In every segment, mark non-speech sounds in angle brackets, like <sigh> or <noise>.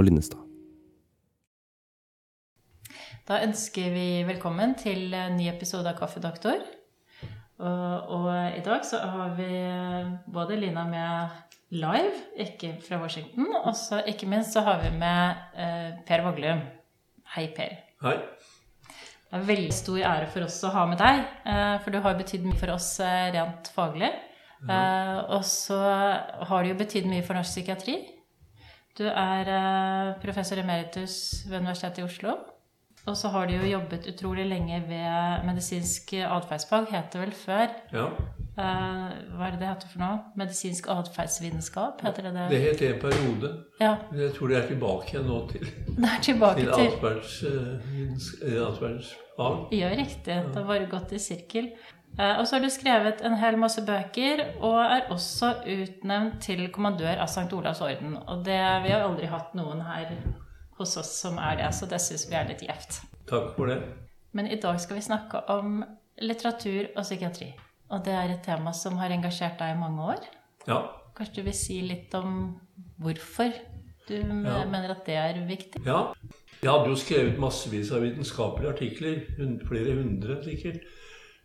Og Linnestad. Da ønsker vi velkommen til en ny episode av Kaffedoktor. Og, og i dag så har vi både Lina med live, ikke fra Washington, og så ikke minst så har vi med eh, Per Vaglum. Hei, Per. Hei. Det er veldig stor ære for oss å ha med deg, eh, for du har betydd mye for oss eh, rent faglig. Eh, og så har det jo betydd mye for norsk psykiatri. Du er eh, professor emeritus ved Universitetet i Oslo. Og så har du jo jobbet utrolig lenge ved medisinsk atferdsfag, het det vel før. Ja, Eh, hva er det det heter for noe? Medisinsk atferdsvitenskap, heter det det? det het en periode. Ja, Men Jeg tror det er tilbake igjen nå til, det er tilbake til til eh, atferdsfag. Ja, riktig. Det har bare gått i sirkel. Eh, Og så har du skrevet en hel masse bøker, og er også utnevnt til kommandør av St. Olavs orden. Og det, vi har aldri hatt noen her hos oss som er det, så det syns vi er litt gjevt. Takk for det. Men i dag skal vi snakke om litteratur og psykiatri. Og det er et tema som har engasjert deg i mange år. Ja. Kanskje du vil si litt om hvorfor du Ja. mener at det er viktig? ja. Jeg hadde jo skrevet massevis av vitenskapelige artikler, flere hundre sikkert.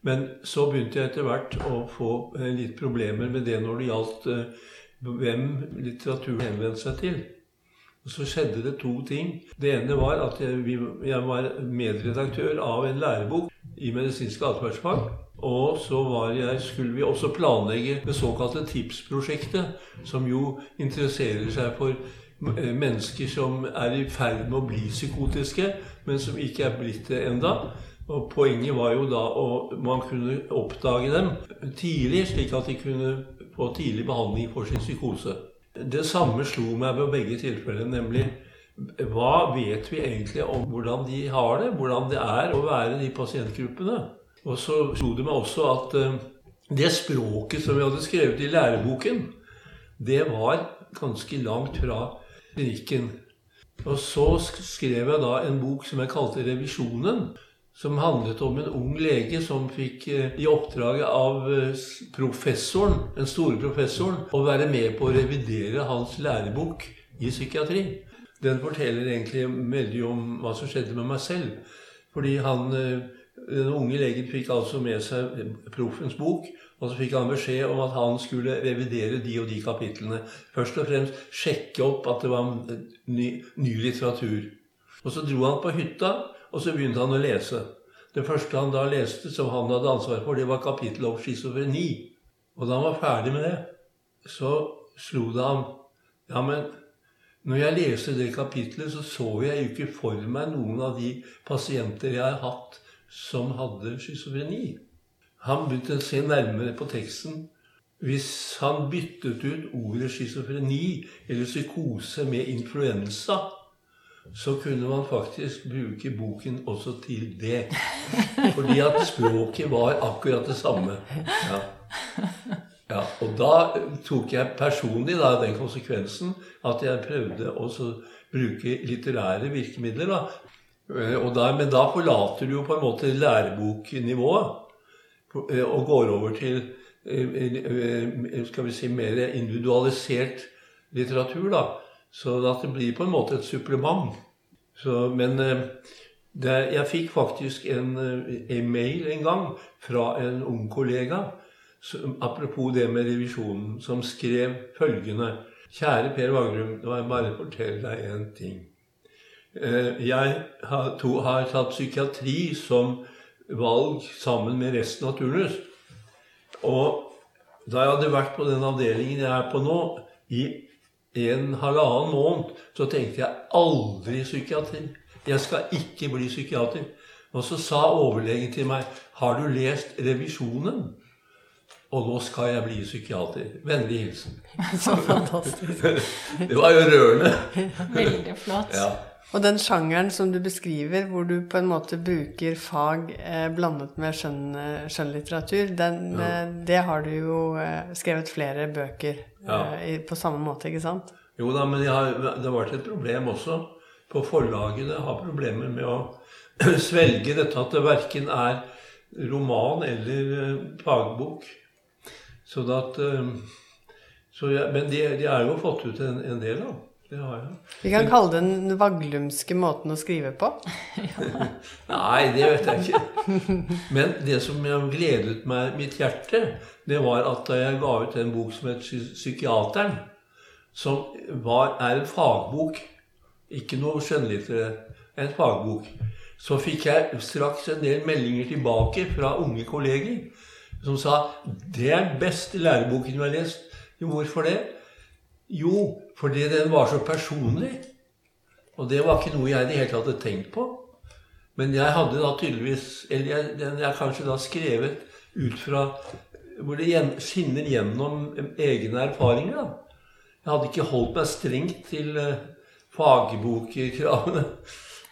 Men så begynte jeg etter hvert å få eh, litt problemer med det når det gjaldt eh, hvem litteraturen henvendte seg til. Og så skjedde det to ting. Det ene var at jeg, var medredaktør av en lærebok i medisinsk atferdsfag. Og så jeg, skulle vi også planlegge det såkalte TIPS-prosjektet, som jo interesserer seg for eh, mennesker som er i ferd med å bli psykotiske, men som ikke er blitt det enda. Og Poenget var jo da å man kunne oppdage dem tidlig, slik at de kunne få tidlig behandling for sin psykose. Det samme slo meg ved begge tilfellene, nemlig hva vet vi egentlig om hvordan de har det? Hvordan det er å være de pasientgruppene? Og så slo det meg også at eh, det språket som vi hadde skrevet i læreboken, det var ganske langt fra klinikken. Og så skrev jeg da en bok som jeg kalte 'Revisjonen', som handlet om en ung lege som fikk eh, i oppdrag av eh, professoren, den store professoren, å være med på å revidere hans lærebok i psykiatri. Den forteller egentlig veldig om hva som skjedde med meg selv. Fordi han, eh, den unge legen fikk altså med seg proffens bok, og så fikk han beskjed om at han skulle revidere de og de kapitlene. Først og fremst sjekke opp at det var ny, ny litteratur. Og så dro han på hytta, og så begynte han å lese. Det første han da leste, som han hadde ansvar for, det var kapittelet om schizofreni. Og da han var ferdig med det, så slo det ham Ja, men når jeg leste det kapitlet, så så jeg jo ikke for meg noen av de pasienter jeg har hatt som hadde schizofreni. Han begynte å se nærmere på teksten. Hvis han byttet ut ordet schizofreni eller psykose med influensa, så kunne man faktisk bruke boken også til det. Fordi at språket var akkurat det samme. Ja. Ja, og da tok jeg personlig da, den konsekvensen at jeg prøvde å bruke litterære virkemidler. Da. Eh, da, men da forlater du jo på en måte læreboknivået eh, og går over til eh, skal vi si, mer individualisert litteratur. da. Så det blir på en måte et supplement. Så, men eh, det, jeg fikk faktisk en eh, e-mail en gang fra en ung kollega som, apropos det med revisjonen, som skrev følgende Kjære Per Vagrum, nå må jeg bare fortelle deg en ting. Eh, Jeg har, to, har tatt psykiatri som valg sammen med resten av turnus. Og da jeg hadde vært på den avdelingen jeg er på nå, i en halvannen måned, så tenkte jeg aldri psykiatri. Jeg skal ikke bli psykiater. Og så sa overlegen til meg, har du lest revisjonen? Og nå skal jeg bli psykiater. Vennlig hilsen. <laughs> Så fantastisk. <laughs> Det var jo rørende. Veldig flott. Ja. Og den sjangeren som du beskriver, hvor du på en måte bruker fag eh, blandet med skjønn, skjønnlitteratur, den, eh, det har du jo eh, skrevet flere bøker Ja. eh, på samme måte, ikke sant? Jo da, men har, det har vært et problem også. På forlagene har problemer med å <clears throat> svelge dette at det verken er roman eller eh, fagbok. Så at, eh, så ja, men de, de er jo fått ut en, en del, da. Det har jeg. Vi kan kalle det den vaglumske måten å skrive på. <laughs> Nei, det vet jeg ikke. Men det som jeg gledet meg mitt hjerte, det var at da jeg ga ut en bok som het 'Psykiateren', som var, er en fagbok, ikke noe skjønnlitterær, en fagbok, så fikk jeg straks en del meldinger tilbake fra unge kolleger som sa 'Det er den beste læreboken vi har lest'. Jo, hvorfor det? Jo, fordi den var så personlig. Og det var ikke noe jeg i det hele tatt hadde tenkt på. Men jeg hadde da tydeligvis Eller jeg, den jeg kanskje da skrevet ut fra Hvor det gjen, skinner gjennom egne erfaringer. da. Jeg hadde ikke holdt meg strengt til uh, fagbokkravene.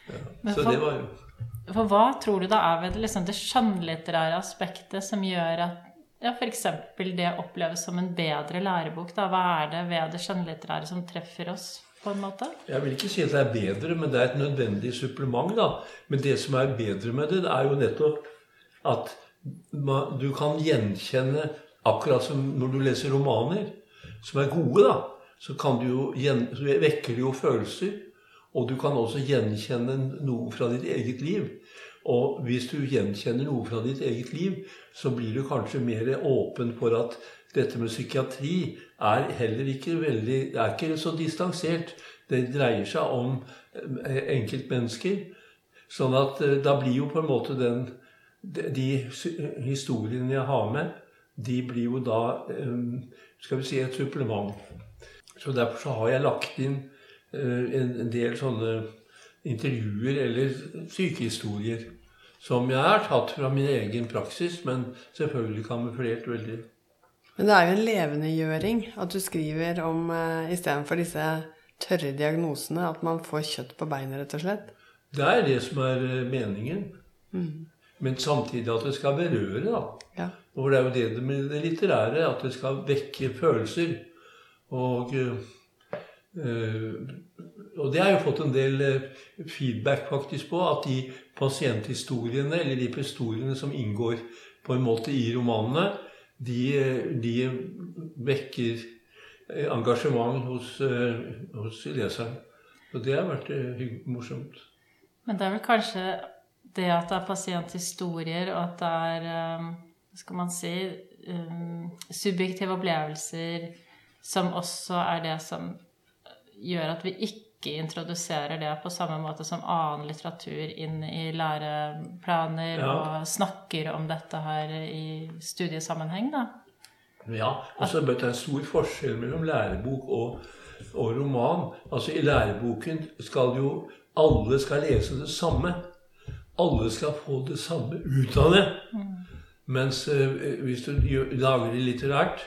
ja, Så for- det var jo For hva tror du da er ved liksom, det skjønnlitterære aspektet som gjør at ja, f.eks. det oppleves som en bedre lærebok? Da? Hva er det ved det skjønnlitterære som treffer oss, på en måte? Jeg vil ikke si at det er bedre, men det er et nødvendig supplement. da. Men det som er bedre med det, det er jo nettopp at man, du kan gjenkjenne Akkurat som når du leser romaner som er gode, da, så, du gjen, så vekker det jo følelser. Og du kan også gjenkjenne noe fra ditt eget liv. Og hvis du gjenkjenner noe fra ditt eget liv, så blir du kanskje mer åpen for at dette med psykiatri er heller ikke veldig er ikke så distansert. Det dreier seg om eh, enkeltmennesker. Sånn at eh, da blir jo på en måte den De, historiene jeg har med, de blir jo da eh, Skal vi si et supplement. Så derfor så har jeg lagt inn en del sånne intervjuer eller sykehistorier som jeg har tatt fra min egen praksis, men selvfølgelig kamuflert veldig. Men det er jo en levendegjøring at du skriver om uh, istedenfor disse tørre diagnosene, at man får kjøtt på beinet, rett og slett. Det er det som er meningen. meningen. Men samtidig at det skal berøre, da. Ja. Og det er jo det med det litterære, at det skal vekke følelser. Og, eh, eh, og det har jeg fått en del eh, feedback faktisk på, at de pasienthistoriene, eller de historiene som inngår på en måte i romanene, de, eh, de vekker eh, engasjement hos, hos leseren. Og det har vært morsomt. Men det er vel kanskje det at det er pasienthistorier, og at det er skal man si Subjektive opplevelser som også er det som gjør at vi ikke introduserer det på samme måte som annen litteratur inn i læreplaner Ja. og snakker om dette her i studiesammenheng, da. Ja, og så er det en stor forskjell mellom lærebok og, og roman. Altså I læreboken skal jo alle skal lese det samme. Alle skal få det samme ut av det. Mens eh, hvis du lager det litterært,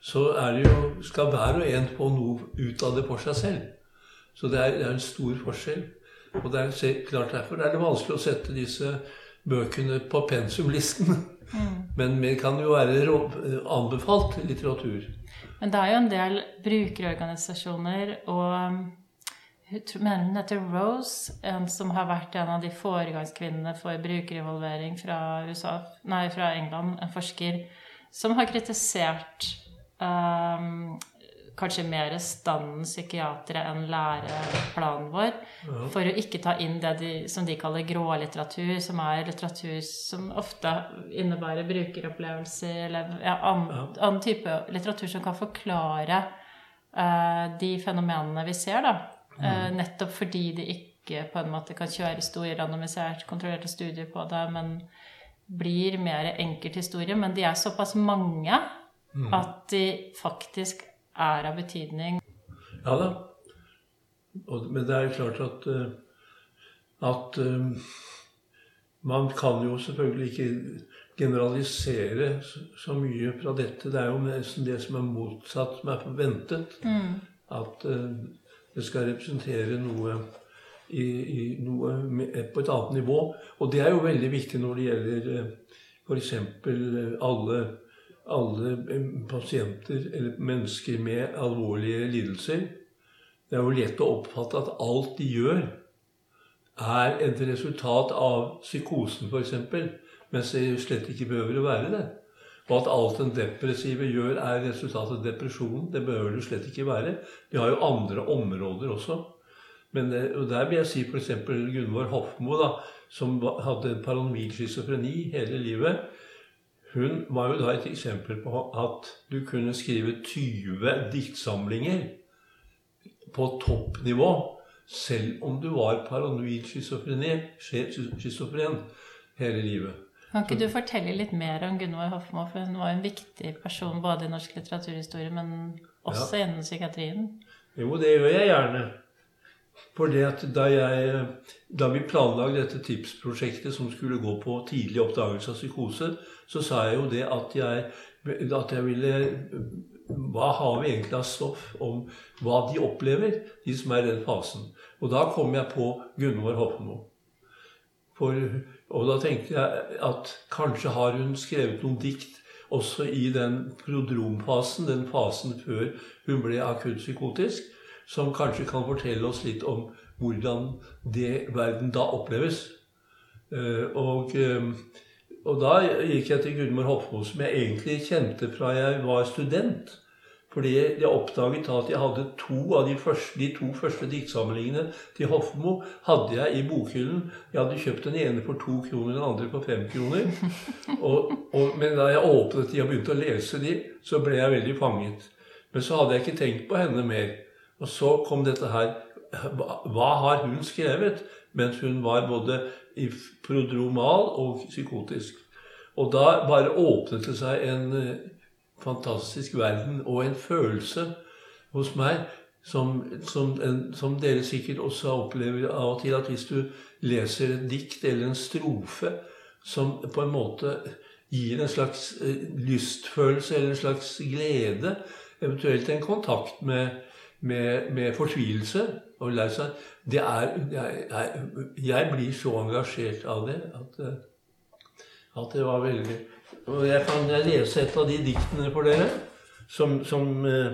så er det jo, skal hver og en få noe ut av det for seg selv. Så det er, det er en stor forskjell. Og det er klart Derfor er det vanskelig å sette disse bøkene på pensumlisten. <laughs> Men det kan jo være anbefalt litteratur. Men det er jo en del brukerorganisasjoner og um, mener hun heter Rose, en som har vært en av de foregangskvinnene for brukerevolvering fra, USA, nei, fra England, en forsker, som har kritisert um, kanskje mer standen psykiatere enn læreplanen vår, for å ikke ta inn det de, som de kaller grålitteratur, som er litteratur som ofte innebærer brukeropplevelser, eller ja, annen, annen type litteratur som kan forklare eh, de fenomenene vi ser, da. Eh, nettopp fordi de ikke på en måte kan kjøre store, randomisert, kontrollerte studier på det, men blir mer enkelthistorie. Men de er såpass mange at de faktisk er av betydning. Ja da. Og, men det er jo klart at, eh, at eh, man kan jo selvfølgelig ikke generalisere så, mye fra dette. Det er jo nesten det som er motsatt, som er forventet. At eh, det skal representere noe, i, i noe på et annet nivå. Og det er jo veldig viktig når det gjelder f.eks. alle alle eh, pasienter eller mennesker med alvorlige lidelser. Det er jo lett å oppfatte at alt de gjør, er et resultat av psykosen, f.eks., mens det slett ikke behøver å være det. Og at alt den depressive gjør, er resultatet av depresjonen. Det behøver det slett ikke være. De har jo andre områder også. Men og der vil jeg si f.eks. Gunvor Hofmo, da, som hadde paranoid schizofreni hele livet. Hun var jo da et eksempel på at du kunne skrive 20 diktsamlinger på toppnivå selv om du var paranoid schizofren hele livet. Kan ikke du fortelle litt mer om Gunvor Hofmo? For hun var en viktig person både i norsk litteraturhistorie, men også ja. innen psykiatrien. Jo, det gjør jeg gjerne. For det at da, jeg, da vi planlagde dette tipsprosjektet som skulle gå på tidlig oppdagelse av psykose, så sa jeg jo det at jeg, at jeg ville Hva har vi egentlig av stoff om hva de opplever, de som er i den fasen? Og da kom jeg på Gunvor Hofmo. For og da tenkte jeg at kanskje har hun skrevet noen dikt også i den prodromfasen, den fasen før hun ble akutt psykotisk, som kanskje kan fortelle oss litt om hvordan det verden da oppleves. Eh, og, eh, og da gikk jeg til Gudmor Hofmo, som jeg egentlig kjente fra jeg var student. Fordi jeg oppdaget at jeg hadde to av de, første, de to første diktsamlingene til Hofmo hadde jeg i bokhyllen. Jeg hadde kjøpt den ene for to kroner, den andre for fem kroner. <laughs> Og, og, men da jeg åpnet de og begynte å lese de, så ble jeg veldig fanget. Men så hadde jeg ikke tenkt på henne mer. Og så kom dette her Hva har hun skrevet mens hun var både prodromal og psykotisk? Og da bare åpnet det seg en fantastisk verden og en følelse hos meg som, som, en, som, dere sikkert også opplever av og til, at hvis du leser et dikt eller en strofe som på en måte gir en slags eh, lystfølelse eller en slags glede, eventuelt en kontakt med, med, med fortvilelse og lei seg det er, jeg, jeg, jeg, blir så engasjert av det at, eh, at det var veldig og jeg kan lese et av de diktene for dere som, som, eh,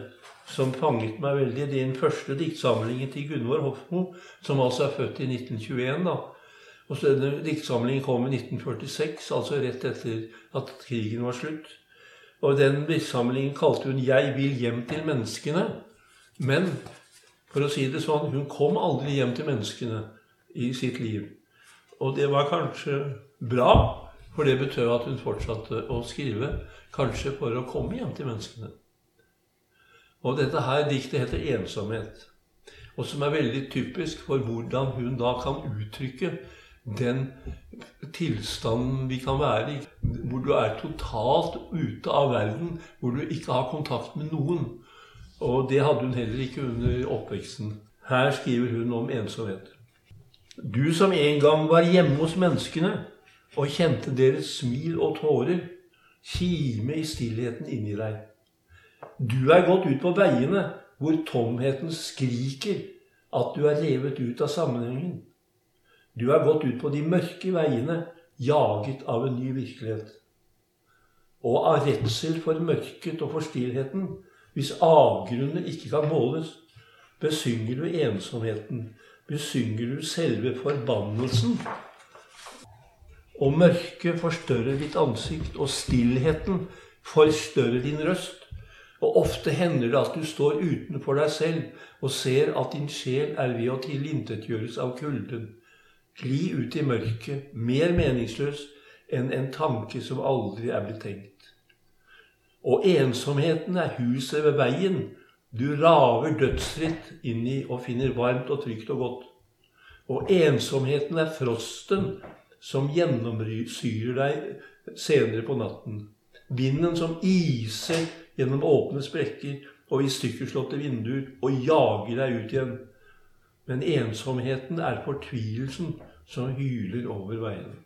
som fanget meg veldig. Det er den første diktsamlingen til Gunvor Hofmo, som altså er født i 1921. da. Og så Denne diktsamlingen kom i 1946, altså rett etter at krigen var slutt. Og den diktsamlingen kalte hun 'Jeg vil hjem til menneskene'. Men for å si det sånn, hun kom aldri hjem til menneskene i sitt liv. Og det var kanskje bra, for det betød at hun fortsatte å skrive, kanskje for å komme hjem til menneskene. Og dette her diktet heter 'Ensomhet', og som er veldig typisk for hvordan hun da kan uttrykke den tilstanden vi kan være i, hvor du er totalt ute av verden, hvor du ikke har kontakt med noen. Og det hadde hun heller ikke under oppveksten. Her skriver hun om ensomhet. Du som en gang var hjemme hos menneskene, og kjente deres smil og tårer kime i stillheten inni deg. Du er gått ut på veiene hvor tomheten skriker at du er revet ut av sammenhengen. Du er gått ut på de mørke veiene, jaget av en ny virkelighet. Og av redsel for mørket og for stillheten, hvis avgrunnen ikke kan måles, besynger du ensomheten, besynger du selve forbannelsen og mørket forstørrer ditt ansikt, og stillheten forstørrer din røst. Og ofte hender det at du står utenfor deg selv og ser at din sjel er ved å tilintetgjøres av kulden. Gli ut i mørket, mer meningsløs enn en tanke som aldri er blitt tenkt. Og ensomheten er huset ved veien du raver dødsritt inni og finner varmt og trygt og godt. Og ensomheten er frosten som gjennomsyrer deg senere på natten. Vinden som iser gjennom åpne sprekker og i stykkerslåtte vinduer og jager deg ut igjen. Men ensomheten er fortvilelsen som hyler over veiene.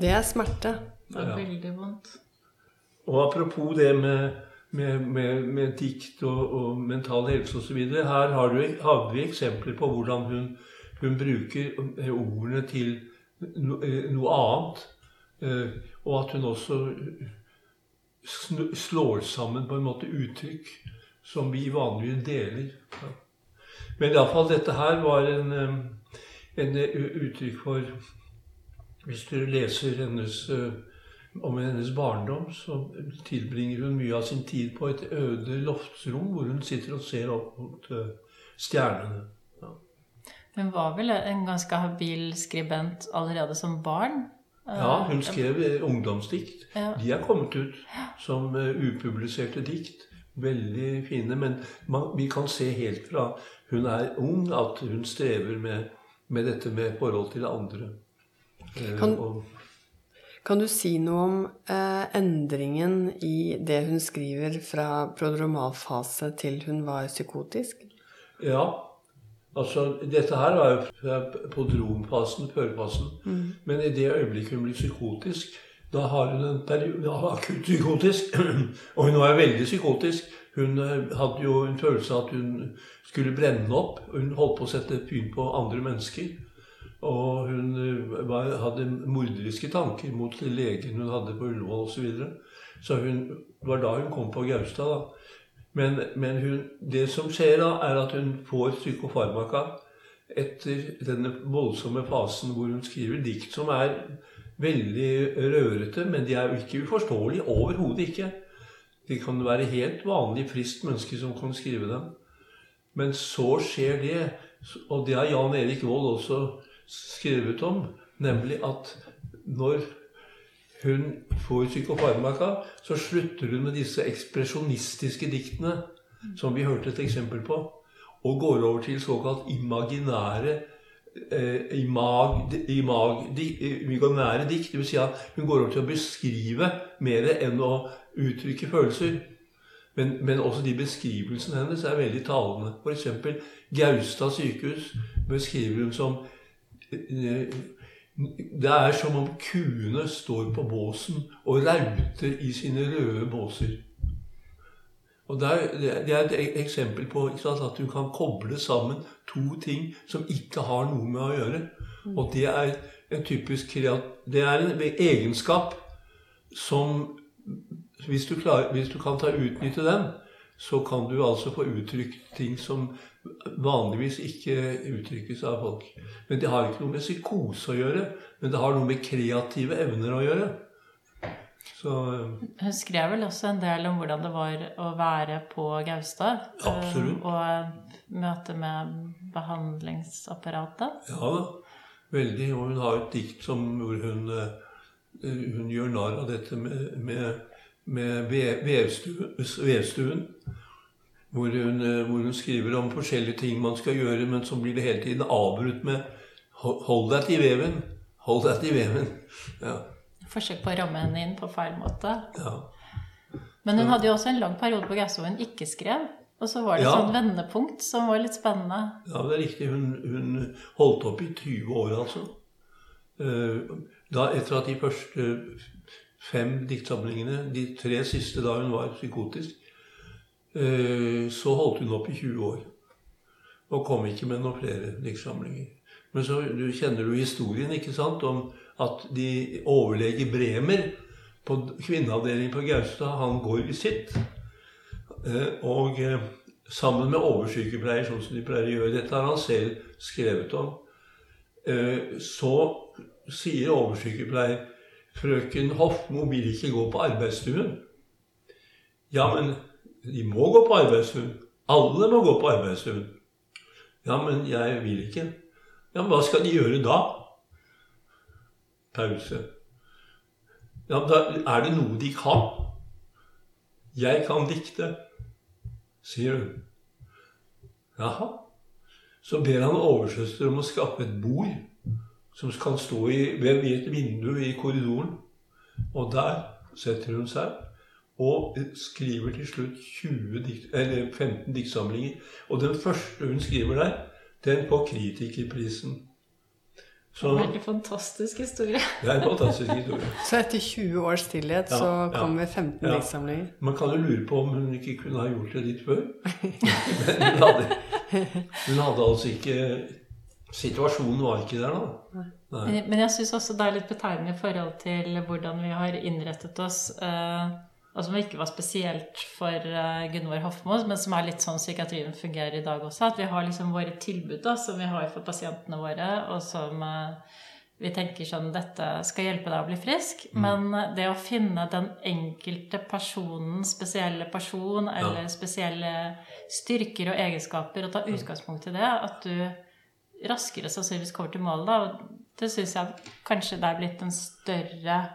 Det er smerte. Det er veldig vondt. Og apropos det med, med, med, med dikt og, og, mental helse osv. Her har, du, har vi eksempler på hvordan hun, hun bruker ordene til no, noe annet. Eh, og at hun også slår sammen på en måte uttrykk som vi vanligvis deler. Men iallfall dette her var en, en uttrykk for Hvis du leser hennes og med hennes barndom så tilbringer hun mye av sin tid på et øde loftsrom hvor hun sitter og ser opp mot uh, stjernene. Ja. Hun var vel en ganske habil skribent allerede som barn? Ja, hun skrev eh, ungdomsdikt. Ja. De er kommet ut som uh, upubliserte dikt. Veldig fine. Men man, vi kan se helt fra hun er ung, at hun strever med, med dette med forhold til andre. Kan- og, Kan du si noe om eh, endringen i det hun skriver fra prodromalfase til hun var psykotisk? Ja. Altså, dette her var jo fra podromfasen, førfasen. Men i det øyeblikket hun blir psykotisk, da har hun en periode ja, akutt psykotisk. <clears throat> og hun var veldig psykotisk. Hun eh, hadde jo en følelse av at hun skulle brenne opp. Hun holdt på å sette fyr på andre mennesker. Og hun eh, var, hadde morderiske tanker mot legen hun hadde på Ullevål osv. Så, videre. så hun, det var da hun kom på Gaustad. da. Men, men hun, det som skjer da, er at hun får psykofarmaka etter denne voldsomme fasen hvor hun skriver dikt som er veldig rørete, men de er jo ikke uforståelige. Overhodet ikke. De kan være helt vanlig friskt menneske som kan skrive dem. Men så skjer det, og det har Jan Erik Vold også skrevet om, nemlig at når hun får psykofarmaka, så slutter hun med disse ekspresjonistiske diktene, som vi hørte et eksempel på, og går over til såkalt imaginære eh, imag, imag, di, imaginære dikt. Vil si at hun går over til å beskrive mer enn å uttrykke følelser. Men, men også de beskrivelsene hennes er veldig talende. F.eks. Gaustad sykehus beskriver hun som eh, Det er som om kuene står på båsen og rauter i sine røde båser. Og Det er et eksempel på at du kan koble sammen to ting som ikke har noe med å gjøre. Og det er en typisk. Det er en egenskap som hvis du, klarer, hvis du kan ta utnytte den, så kan du altså få uttrykt ting som vanligvis ikke uttrykkes av folk. Men det har ikke noe med psykose å gjøre, men det har noe med kreative evner å gjøre. Så Hun skrev vel også en del om hvordan det var å være på Gaustad. eh, Absolutt. Og møte med behandlingsapparatet. ja da, veldig. Og hun har et dikt som, hvor hun, eh, hun gjør narr av dette med, med, med vevstuen. Hvor hun, eh, hvor hun skriver om forskjellige ting man skal gjøre, men så blir det hele tiden avbrutt med «Hold- deg til veven. Hold deg til veven. Ja. Forsøk på å ramme henne inn på feil måte. ja. Men hun hadde jo også en lang periode på Gaustad hvor hun ikke skrev. Og så var det et Ja. sånn vendepunkt som var litt spennende. Ja, det er riktig. Hun, hun holdt opp i 20 år, altså. Eh, Da, etter at de første fem diktsamlingene, de tre siste da hun var psykotisk, så holdt hun opp i 20 år. Og kom ikke med noen flere diktsamlinger. Men så du kjenner du historien, ikke sant, om at de overlege Bremer på kvinneavdelingen på Gaustad, han går i sitt. Eh, Og eh, sammen med oversykepleier, sånn som de pleier å gjøre. Dette har han selv skrevet om. Eh, Så sier oversykepleier Frøken Hofmo vil ikke gå på arbeidsstuen. Ja, men de må gå på arbeidshund. Alle må gå på arbeidshund. Ja, men jeg vil ikke. Ja, men hva skal de gjøre da? Pause. Ja, men da er det noe de kan. Jeg kan dikte, sier hun. Jaha. Så ber han oversøster om å skaffe et bord som kan stå i, ved et vindu i korridoren. Og der setter hun seg og skriver til slutt 20 dikt, eller 15 diktsamlinger. Og den første hun skriver der, den får Kritikerprisen. Så Veldig fantastisk historie. <laughs> det er en fantastisk historie. Så etter 20 års stillhet Ja, så ja. kommer 15 Ja. diktsamlinger. Man kan jo lure på om hun ikke kunne ha gjort det litt før. Men hun hadde, hun hadde altså ikke Situasjonen var ikke der da. Nei. Men jeg syns også det er litt betegnende i forhold til hvordan vi har innrettet oss. Eh, og som ikke var spesielt for eh, Gunvor Hofmo, men som er litt sånn psykiatrien fungerer i dag også. At vi har liksom våre tilbud da, som vi har for pasientene våre, og som, eh, vi tenker sånn Dette skal hjelpe deg å bli frisk. Men det å finne den enkelte personen, spesielle person eller spesielle styrker og egenskaper, og ta utgangspunkt i det, at du raskere sannsynligvis kommer til målet, da, og det syns jeg kanskje det er blitt en større eh,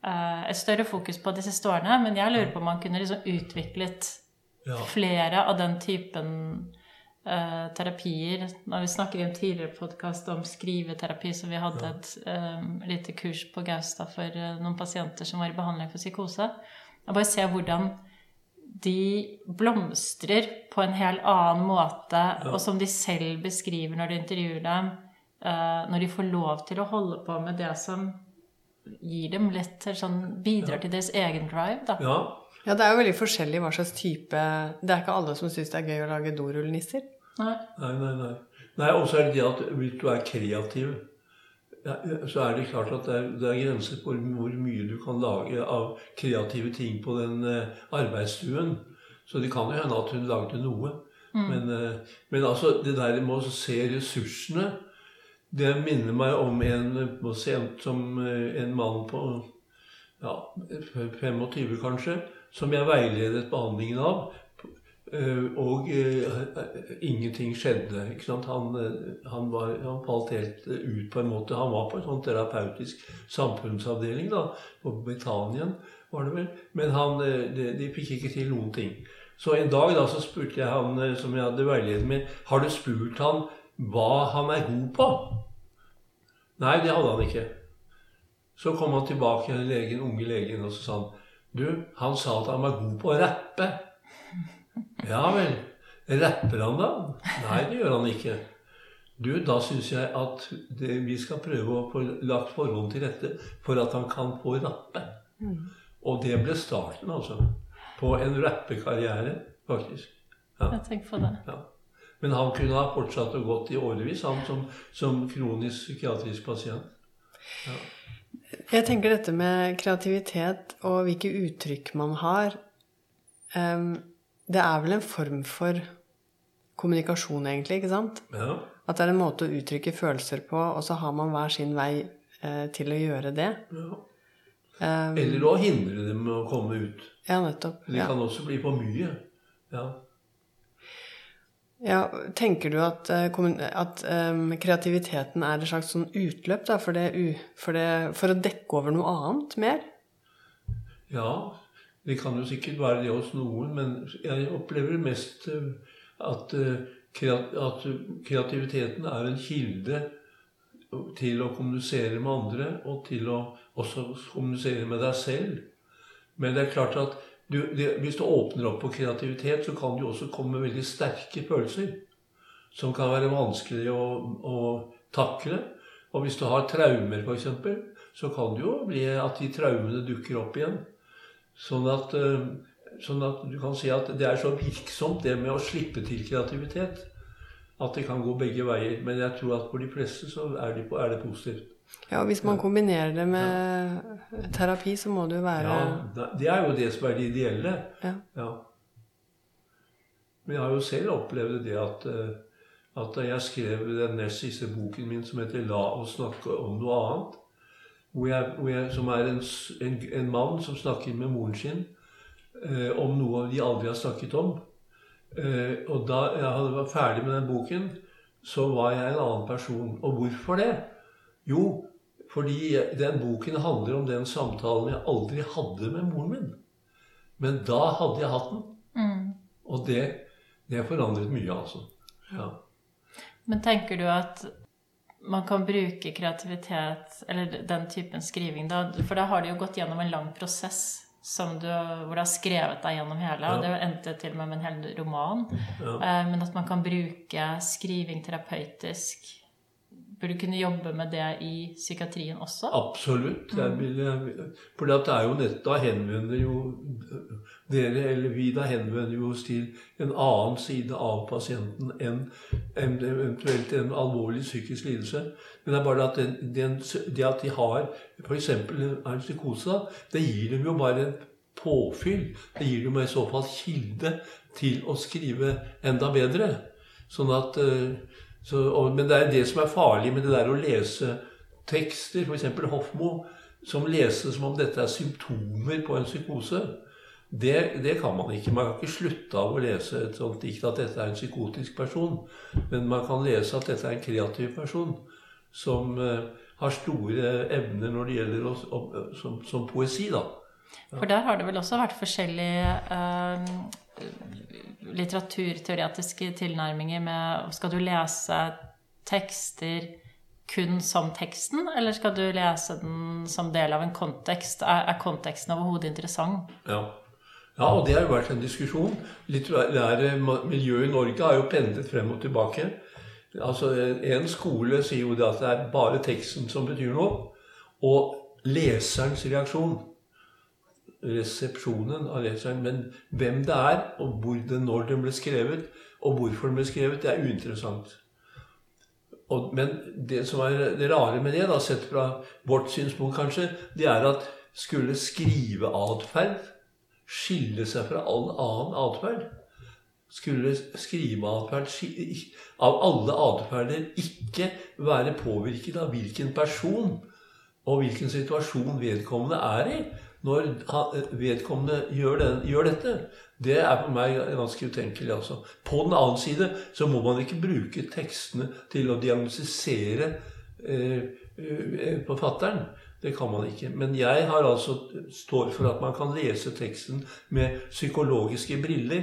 et større fokus på de siste årene. Men jeg lurer på om man kunne liksom utviklet Ja. flere av den typen uh, terapier. Når vi snakker i en tidligere podkast om skriveterapi, så vi hadde et um, lite kurs på Gaustad for uh, noen pasienter som var i behandling for psykose. Og bare se hvordan de blomstrer på en helt annen måte, og som de selv beskriver når de intervjuer dem, Uh, når de får lov til å holde på med det som gir dem litt sånn Bidrar til deres egen drive, da. ja. Ja, det er jo veldig forskjellig hva slags type Det er ikke alle som syns det er gøy å lage dorullnisser. Nei. Nei, nei, nei. Nei, Og så er det det at hvis du er kreativ, ja, så er det klart at det er, det er grenser for hvor mye du kan lage av kreative ting på den uh, arbeidsstuen. Så det kan jo hende at hun lagde noe. Men, uh, men altså, det der med å se ressursene Det minner meg om en som eh, en mann på ja, 25 kanskje, som jeg veiledet behandlingen av. Eh, Og eh, ingenting skjedde. Han, han, var, han falt helt ut på en måte. Han var på en sånn terapeutisk samfunnsavdeling da, på Betanien, var det vel. Men han, de, de fikk ikke til noen ting. Så en dag da så spurte jeg han som jeg hadde veiledet med, har du spurt han hva han er god på? Nei, det hadde han ikke. Så kom han tilbake, til legen, unge legen, og så sa han Du, han sa at han var god på å rappe. Ja vel. Rapper han da? Nei, det gjør han ikke. Du, da syns jeg at det, vi skal prøve å få lagt forholdene til rette for at han kan få rappe. Og det ble starten, altså. På en rappekarriere, faktisk. Ja. Jeg tenker på det. Ja. Men han kunne ha fortsatt og gått i årevis, han som, som kronisk psykiatrisk pasient. Jeg tenker dette med kreativitet og hvilke uttrykk man har um, Det er vel en form for kommunikasjon, egentlig, ikke sant? Ja. At det er en måte å uttrykke følelser på, og så har man hver sin vei eh, til å gjøre det. ja. Um, Eller å hindre dem å komme ut. ja, nettopp. Det Ja. kan også bli for mye. Ja. Ja, tenker du at, eh, at um, kreativiteten er et slags sånn utløp da, for, det, for, det, for å dekke over noe annet mer? ja, det kan jo sikkert være det hos noen, men jeg opplever mest eh, at, eh, at kreativiteten er en kilde til å kommunisere med andre, og til å også kommunisere med deg selv. Men det er klart at du, det, hvis du åpner opp på kreativitet, så kan jo også komme veldig sterke følelser. Som kan være vanskelig å, å takle. Og hvis du har traumer, f.eks., så kan det jo bli at de traumene dukker opp igjen. Sånn at, eh, sånn at du kan si at det er så virksomt, det med å slippe til kreativitet. At det kan gå begge veier. Men jeg tror at for de fleste så er, det, er det positivt. Ja, og Hvis man kombinerer det med terapi, så må det jo være Ja, Det er jo det som er det ideelle. Ja. Ja. Men jeg har jo selv opplevd det at, eh, at da jeg skrev den nest siste boken min som heter 'La oss snakke om noe annet', hvor jeg, hvor jeg, som er en, en, en mann som snakker med moren sin eh, om noe de aldri har snakket om. Eh, og da jeg hadde vært ferdig med den boken, så var jeg en annen person. Og hvorfor det? Jo, fordi den boken handler om den samtalen jeg aldri hadde med moren min. Men da hadde jeg hatt den. Mm. Og det, det forandret mye, altså. Ja. Men tenker du at man kan bruke kreativitet, eller den typen skriving, da? For da har du jo gått gjennom en lang prosess som du, hvor du har skrevet deg gjennom hele, og det endte til og med med en hel roman. Ja. Eh, Men at man kan bruke skriving terapeutisk. Burde du kunne jobbe med det i psykiatrien også? Absolutt. Jeg vil, for det er jo nett, da henvender jo dere, eller vi, da henvender jo oss til en annen side av pasienten enn enn eventuelt en alvorlig psykisk lidelse. Men det er bare at den, den, det at de har f.eks. en psykose, det gir dem jo bare en påfyll. Det gir dem i så fall kilde til å skrive enda bedre. Sånn at eh, så, og, Men det er det som er farlig med det der å lese tekster, f.eks. Hofmo, som leses som om dette er symptomer på en psykose. Det, det, kan man ikke. Man kan ikke slutte av å lese et sånt dikt at dette er en psykotisk person. Men man kan lese at dette er en kreativ person som uh, har store evner når det gjelder å, som, som, poesi. da. For der har det vel også vært forskjellige uh, litteraturteoretiske tilnærminger med Skal du lese tekster kun som teksten, eller skal du lese den som del av en kontekst? Er, er konteksten overhodet interessant? Ja. Ja, og det har jo vært en diskusjon. Litterære miljøet i Norge har jo pendlet frem og tilbake. Altså, En skole sier jo det at det er bare teksten som betyr noe. Og leserens reaksjon, resepsjonen av leseren, men hvem det er, og hvor det, når den ble skrevet, og hvorfor den ble skrevet, det er uinteressant. Og, men det som er det rare med det, da, sett fra vårt synspunkt kanskje, det er at skulle skriveatferd skille seg fra all annen atferd. Skulle skriveatferd av alle atferder ikke være påvirket av hvilken person og hvilken situasjon vedkommende er i når vedkommende gjør, den, gjør dette. Det er for meg ganske utenkelig. altså. På den annen side så må man ikke bruke tekstene til å diagnostisere eh, eh. Det kan man ikke. Men jeg har altså står for at man kan lese teksten med psykologiske briller.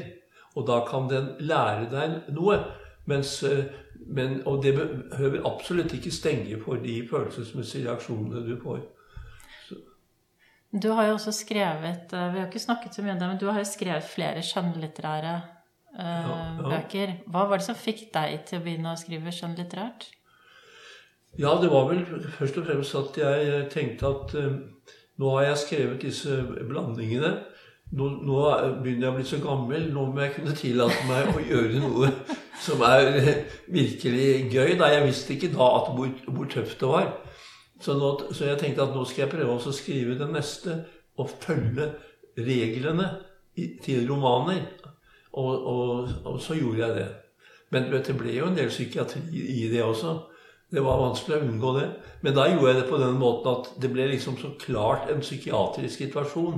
Og da kan den lære deg noe. Mens, eh, men, og det behøver absolutt ikke stenge for de følelsesmessige reaksjonene du får. Du har jo også skrevet eh, Vi har ikke snakket så mye om det, men du har jo skrevet flere skjønnlitterære uh, ja, ja. bøker. Hva var det som fikk deg til å begynne å skrive skjønnlitterært? Ja, det var vel først og fremst at jeg tenkte at uh, nå har jeg skrevet disse blandingene. Nå, nå, begynner jeg å bli så gammel. Nå må jeg kunne tillate meg å gjøre noe som er virkelig gøy. Da jeg visste ikke da at hvor, hvor tøft det var. Så, nå, så, jeg tenkte at nå skal jeg prøve å skrive det neste og følge reglene i, til romaner. Og, og, og, så gjorde jeg det. Men det ble jo en del psykiatri i det også. Det var vanskelig å unngå det. Men da gjorde jeg det på den måten at det ble liksom så klart en psykiatrisk situasjon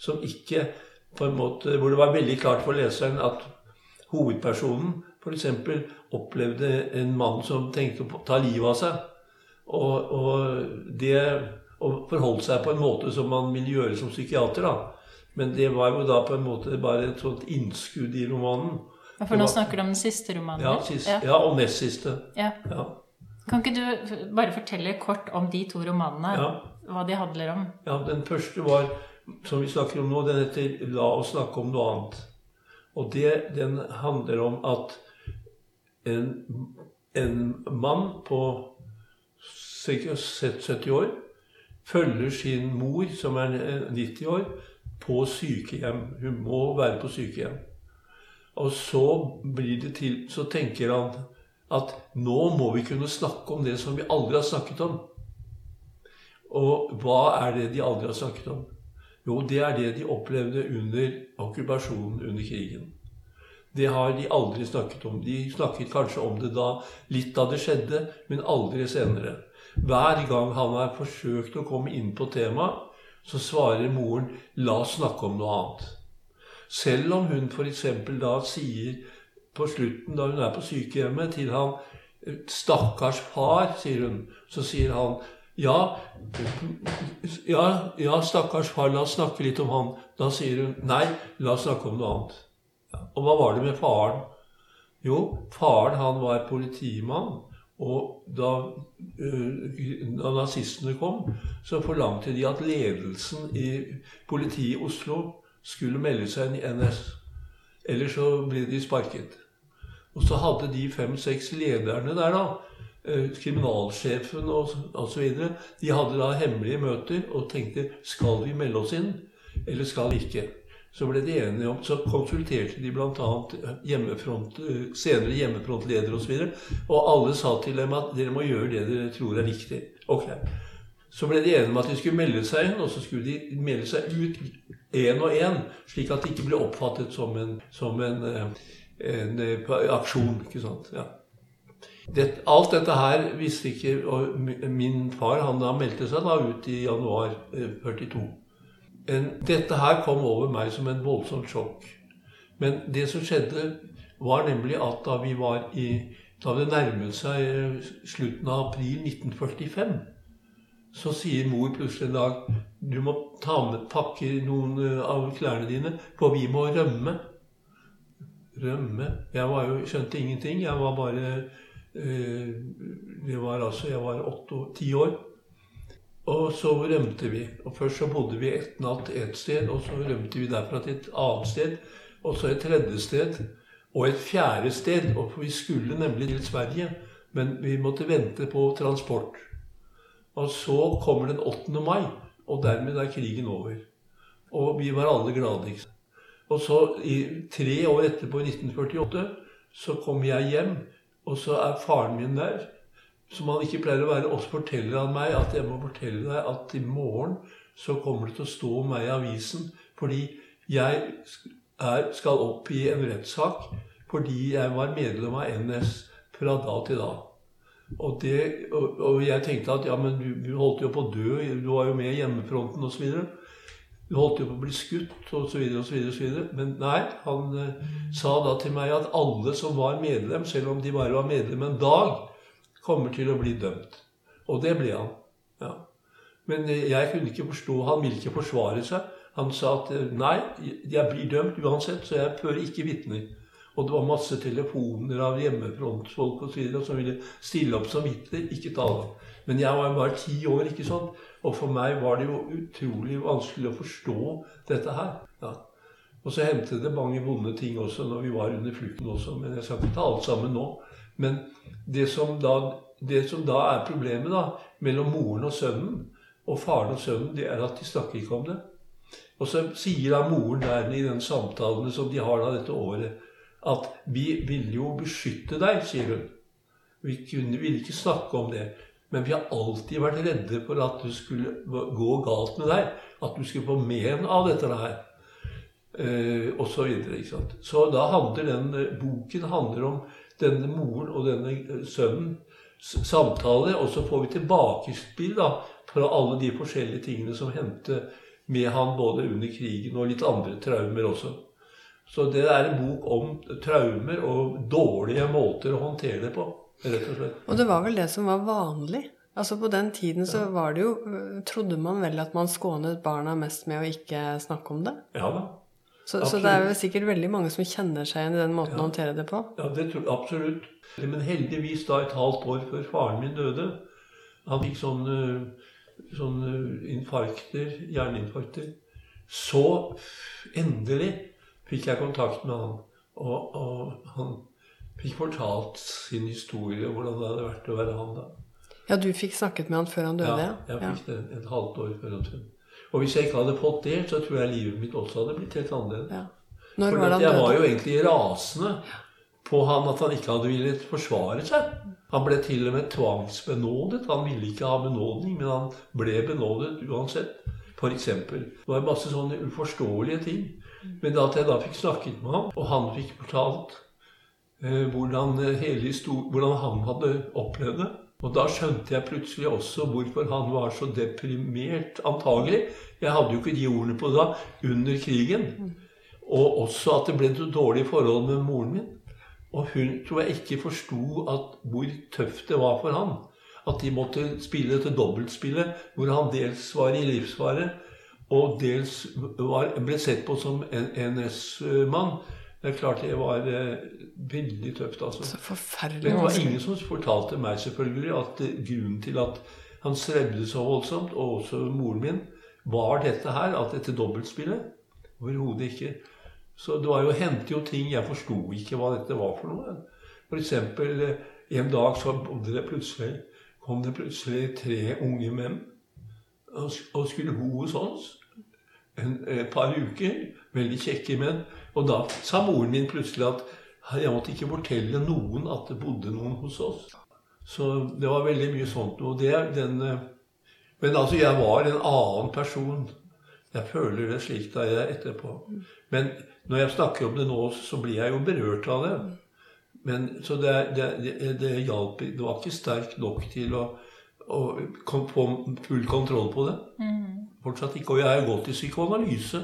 som ikke på en måte, Hvor det var veldig klart for leseren at hovedpersonen f.eks. opplevde en mann som tenkte å ta livet av seg. Og, og det å forholdt seg på en måte som man vil gjøre som psykiater. da. Men det var jo da på en måte bare et sånt innskudd i romanen. Ja, For nå var, snakker du om den siste romanen? Ja, sist, ja. ja og nest siste. Ja. ja. Kan ikke du bare fortelle kort om de to romanene? Ja. Hva de handler om? Ja, Den første var, som vi snakker om nå, den heter 'La oss snakke om noe annet'. Og det, den handler om at en, en mann på 70 år følger sin mor, som er 90 år, på sykehjem. Hun må være på sykehjem. Og så til Så tenker han at nå må vi kunne snakke om det som vi aldri har snakket om. Og hva er det de aldri har snakket om? Jo, det er det de opplevde under okkupasjonen under krigen. Det har de aldri snakket om. De snakket kanskje om det da, litt da det skjedde, men aldri senere. Hver gang han har forsøkt å komme inn på temaet, så svarer moren 'la oss snakke om noe annet'. Selv om hun f.eks. da sier på slutten, da hun er på sykehjemmet, til han 'Stakkars far', sier hun. Så sier han ja, ja, ja, stakkars far, la oss snakke litt om han. Da sier hun nei, la oss snakke om noe annet. Og hva var det med faren? Jo, faren han var politimann. Og da, da nazistene kom, så forlangte de at ledelsen i politiet i Oslo skulle melde seg inn i NS. Ellers så ble de sparket. Og så hadde de fem-seks lederne der, da, eh, kriminalsjefen og osv., de hadde da hemmelige møter og tenkte skal vi melde oss inn, eller skal vi ikke? Så ble de enige om, så konsulterte de bl.a. Hjemmefront, eh, senere hjemmefrontledere osv. Og, så og alle sa til dem at dere må gjøre det dere tror er riktig. Ok. Så ble de enige om at de skulle melde seg inn, og så skulle de melde seg ut én og én, slik at det ikke ble oppfattet som en, som en, eh, en, eh, aksjon. ikke sant? Ja. det, alt dette her visste ikke og Min far han da meldte seg da ut i januar eh, 42. En, dette her kom over meg som en voldsomt sjokk. Men det som skjedde, var nemlig at da vi var i Da det nærmet seg eh, slutten av april 1945, så sier mor plutselig en dag du må ta med pakke noen eh, av klærne dine, for vi må rømme. Rømme Jeg jo, skjønte ingenting. Jeg var bare eh, Det var altså Jeg var åtte-ti år. Og så rømte vi. Og Først så bodde vi et natt et sted, og så rømte vi derfra til et annet sted. Og så et tredje sted. Og et fjerde sted. Og vi skulle nemlig til Sverige, men vi måtte vente på transport. Og så kommer den 8. mai, og dermed er krigen over. Og vi var alle glade. ikke? Og så, i, tre år etterpå, i 1948, så kom jeg hjem, og så er faren min der. Som han ikke pleier å være. Og så forteller han meg at jeg må fortelle deg at i morgen så kommer det til å stå om meg i avisen fordi jeg er, skal opp i en rettssak fordi jeg var medlem av NS fra da til da. Og, det, og, og jeg tenkte at ja, men du, du holdt jo på å dø, du var jo med i hjemmefronten osv. Du holdt jo på å bli skutt osv. osv. Men nei, han eh, sa da til meg at alle som var medlem, selv om de bare var medlem en dag, kommer til å bli dømt. Og det ble han. Ja. Men eh, jeg kunne ikke forstå Han ville ikke forsvare seg. Han sa at eh, nei, jeg blir dømt uansett, så jeg fører ikke vitner. Og det var masse telefoner av hjemmefrontfolk og så videre, som ville stille opp som vitner. Ikke tale. Men jeg var bare ti år, ikke sant? Og for meg var det jo utrolig vanskelig å forstå dette her. Ja. Og så hendte det mange vonde ting også når vi var under flukten også. Men jeg skal ikke ta alt sammen nå. Men det som da, det som da er problemet da, mellom moren og sønnen, og faren og sønnen, det er at de snakker ikke om det. Og så sier da moren der i den samtalen som de har da dette året, at 'vi ville jo beskytte deg', sier hun. Vi kunne, ville ikke snakke om det. Men vi har alltid vært redde for at det skulle gå galt med deg. At du skulle få men av dette her. Eh, og så videre. Ikke sant? Så da handler den eh, boken handler om denne moren og denne eh, sønnen samtale. Og så får vi tilbakespill da, fra alle de forskjellige tingene som hendte med han både under krigen og litt andre traumer også. Så det er en bok om traumer og dårlige måter å håndtere det på. rett Og slett. Og det var vel det som var vanlig? Altså På den tiden så var det jo Trodde man vel at man skånet barna mest med å ikke snakke om det? Ja da. Så, så det er jo sikkert veldig mange som kjenner seg igjen i den måten å håndtere det på? Ja, det tror jeg Absolutt. Men heldigvis da et halvt år før faren min døde Han fikk sånne, sånne infarkter, hjerneinfarkter. Så endelig fikk jeg kontakt med han. Og, og han fikk fortalt sin historie, hvordan det hadde vært å være han da. Ja, du fikk snakket med han før han døde? Ja, jeg fikk det et halvt år før han døde. Og hvis jeg ikke hadde fått det, så tror jeg livet mitt også hadde blitt helt annerledes. Ja. Når For var jeg var jo egentlig rasende på han at han ikke hadde villet forsvare seg. Han ble til og med tvangsbenådet. Han ville ikke ha benådning, men han ble benådet uansett. For eksempel. Det var masse sånne uforståelige ting. Men da at jeg da fikk snakket med ham, og han fikk fortalt eh, hvordan, eh, hele hvordan han hadde opplevd det Og da skjønte jeg plutselig også hvorfor han var så deprimert, antagelig. Jeg hadde jo ikke de ordene på da, under krigen. Og også at det ble et dårlig forhold med moren min. Og hun tror jeg ikke forsto hvor tøft det var for han. At de måtte spille dette dobbeltspillet, hvor han dels var i livsfare, og dels var, ble sett på som en NS-mann. Det er klart det var eh, veldig tøft, altså. Så forferdelig Men det var ingen som fortalte meg selvfølgelig at eh, grunnen til at han strevde så voldsomt, og også moren min, var dette her, at dette dobbeltspillet. Overhodet ikke. Så det var jo, hendte jo ting Jeg forsto ikke hva dette var for noe. Eksempel eh, en dag så kom det plutselig, kom det plutselig tre unge menn og skulle ho hos oss et par uker. Veldig kjekke menn. Og da sa moren min plutselig at jeg måtte ikke fortelle noen at det bodde noen hos oss. Så det var veldig mye sånt. noe. eh, Men altså, jeg var en annen person. Jeg føler det slik da jeg etterpå. Men når jeg snakker om det nå, så blir jeg jo berørt av det. Men, så det, det, det, det hjalp Det var ikke sterkt nok til å, å få full kontroll på det. Fortsatt ikke. Og jeg har gått i psykoanalyse,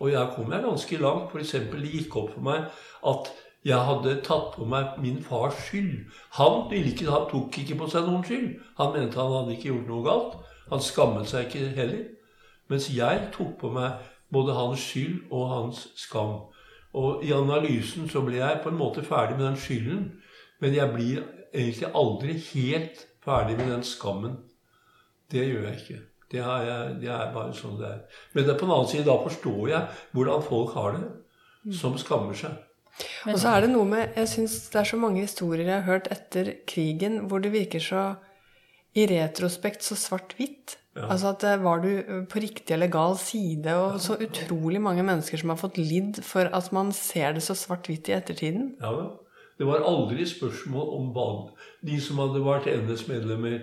og jeg kom jeg ganske langt. F.eks. det gikk opp for meg at jeg hadde tatt på meg min fars skyld. Han, ikke, han tok ikke på seg noen skyld. Han mente han hadde ikke gjort noe galt. Han skammet seg ikke heller. Mens jeg tok på meg både hans skyld og hans skam. Og i analysen så ble jeg på en måte ferdig med den skylden, men jeg blir egentlig aldri helt ferdig med den skammen. Det gjør jeg ikke. Det er, det er bare sånn det er. Men det er på den annen side, da forstår jeg hvordan folk har det, som skammer seg. Og så er det noe med Jeg syns det er så mange historier jeg har hørt etter krigen hvor det virker så i retrospekt så svart-hvitt. Altså at eh, var du på riktig eller gal side, og så utrolig mange mennesker som har fått lidd for at man ser det så svart-hvitt i ettertiden. Ja. Det var aldri spørsmål om valg. De som hadde vært NS-medlemmer,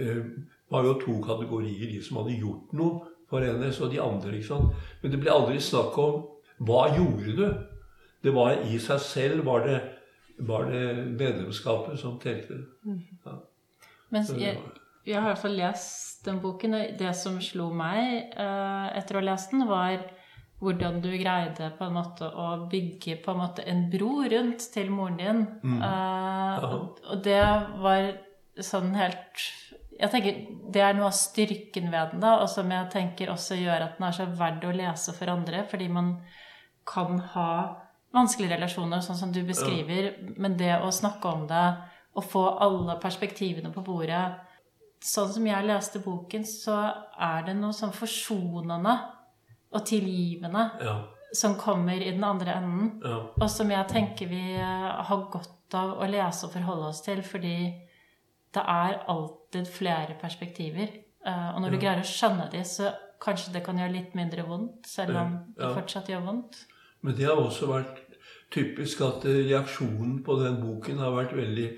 eh, var jo to kategorier. De som hadde gjort noe for NS, og de andre. ikke sant? Men det ble aldri snakk om hva gjorde du? Det var i seg selv var det, var det medlemskapet som telte. Ja. Men jeg, jeg har i hvert fall lest den boken, og det som slo meg eh, etter å ha lest den, var hvordan du greide på en måte å bygge på en måte en bro rundt til moren din. Eh, og, og det var sånn helt jeg tenker Det er noe av styrken ved den, da, og som jeg tenker også gjør at den er så verdt å lese for andre, fordi man kan ha vanskelige relasjoner, sånn som du beskriver, men det å snakke om det og få alle perspektivene på bordet Sånn som jeg leste boken, så er det noe sånn forsonende og tilgivende Ja, som kommer i den andre enden. ja, Og som jeg tenker vi har godt av å lese og forholde oss til, fordi det er alltid flere perspektiver. Eh, Og når du greier å skjønne de, så kanskje det kan gjøre litt mindre vondt, selv om det Ja. fortsatt gjør vondt. Men det har også vært typisk at reaksjonen på den boken har vært veldig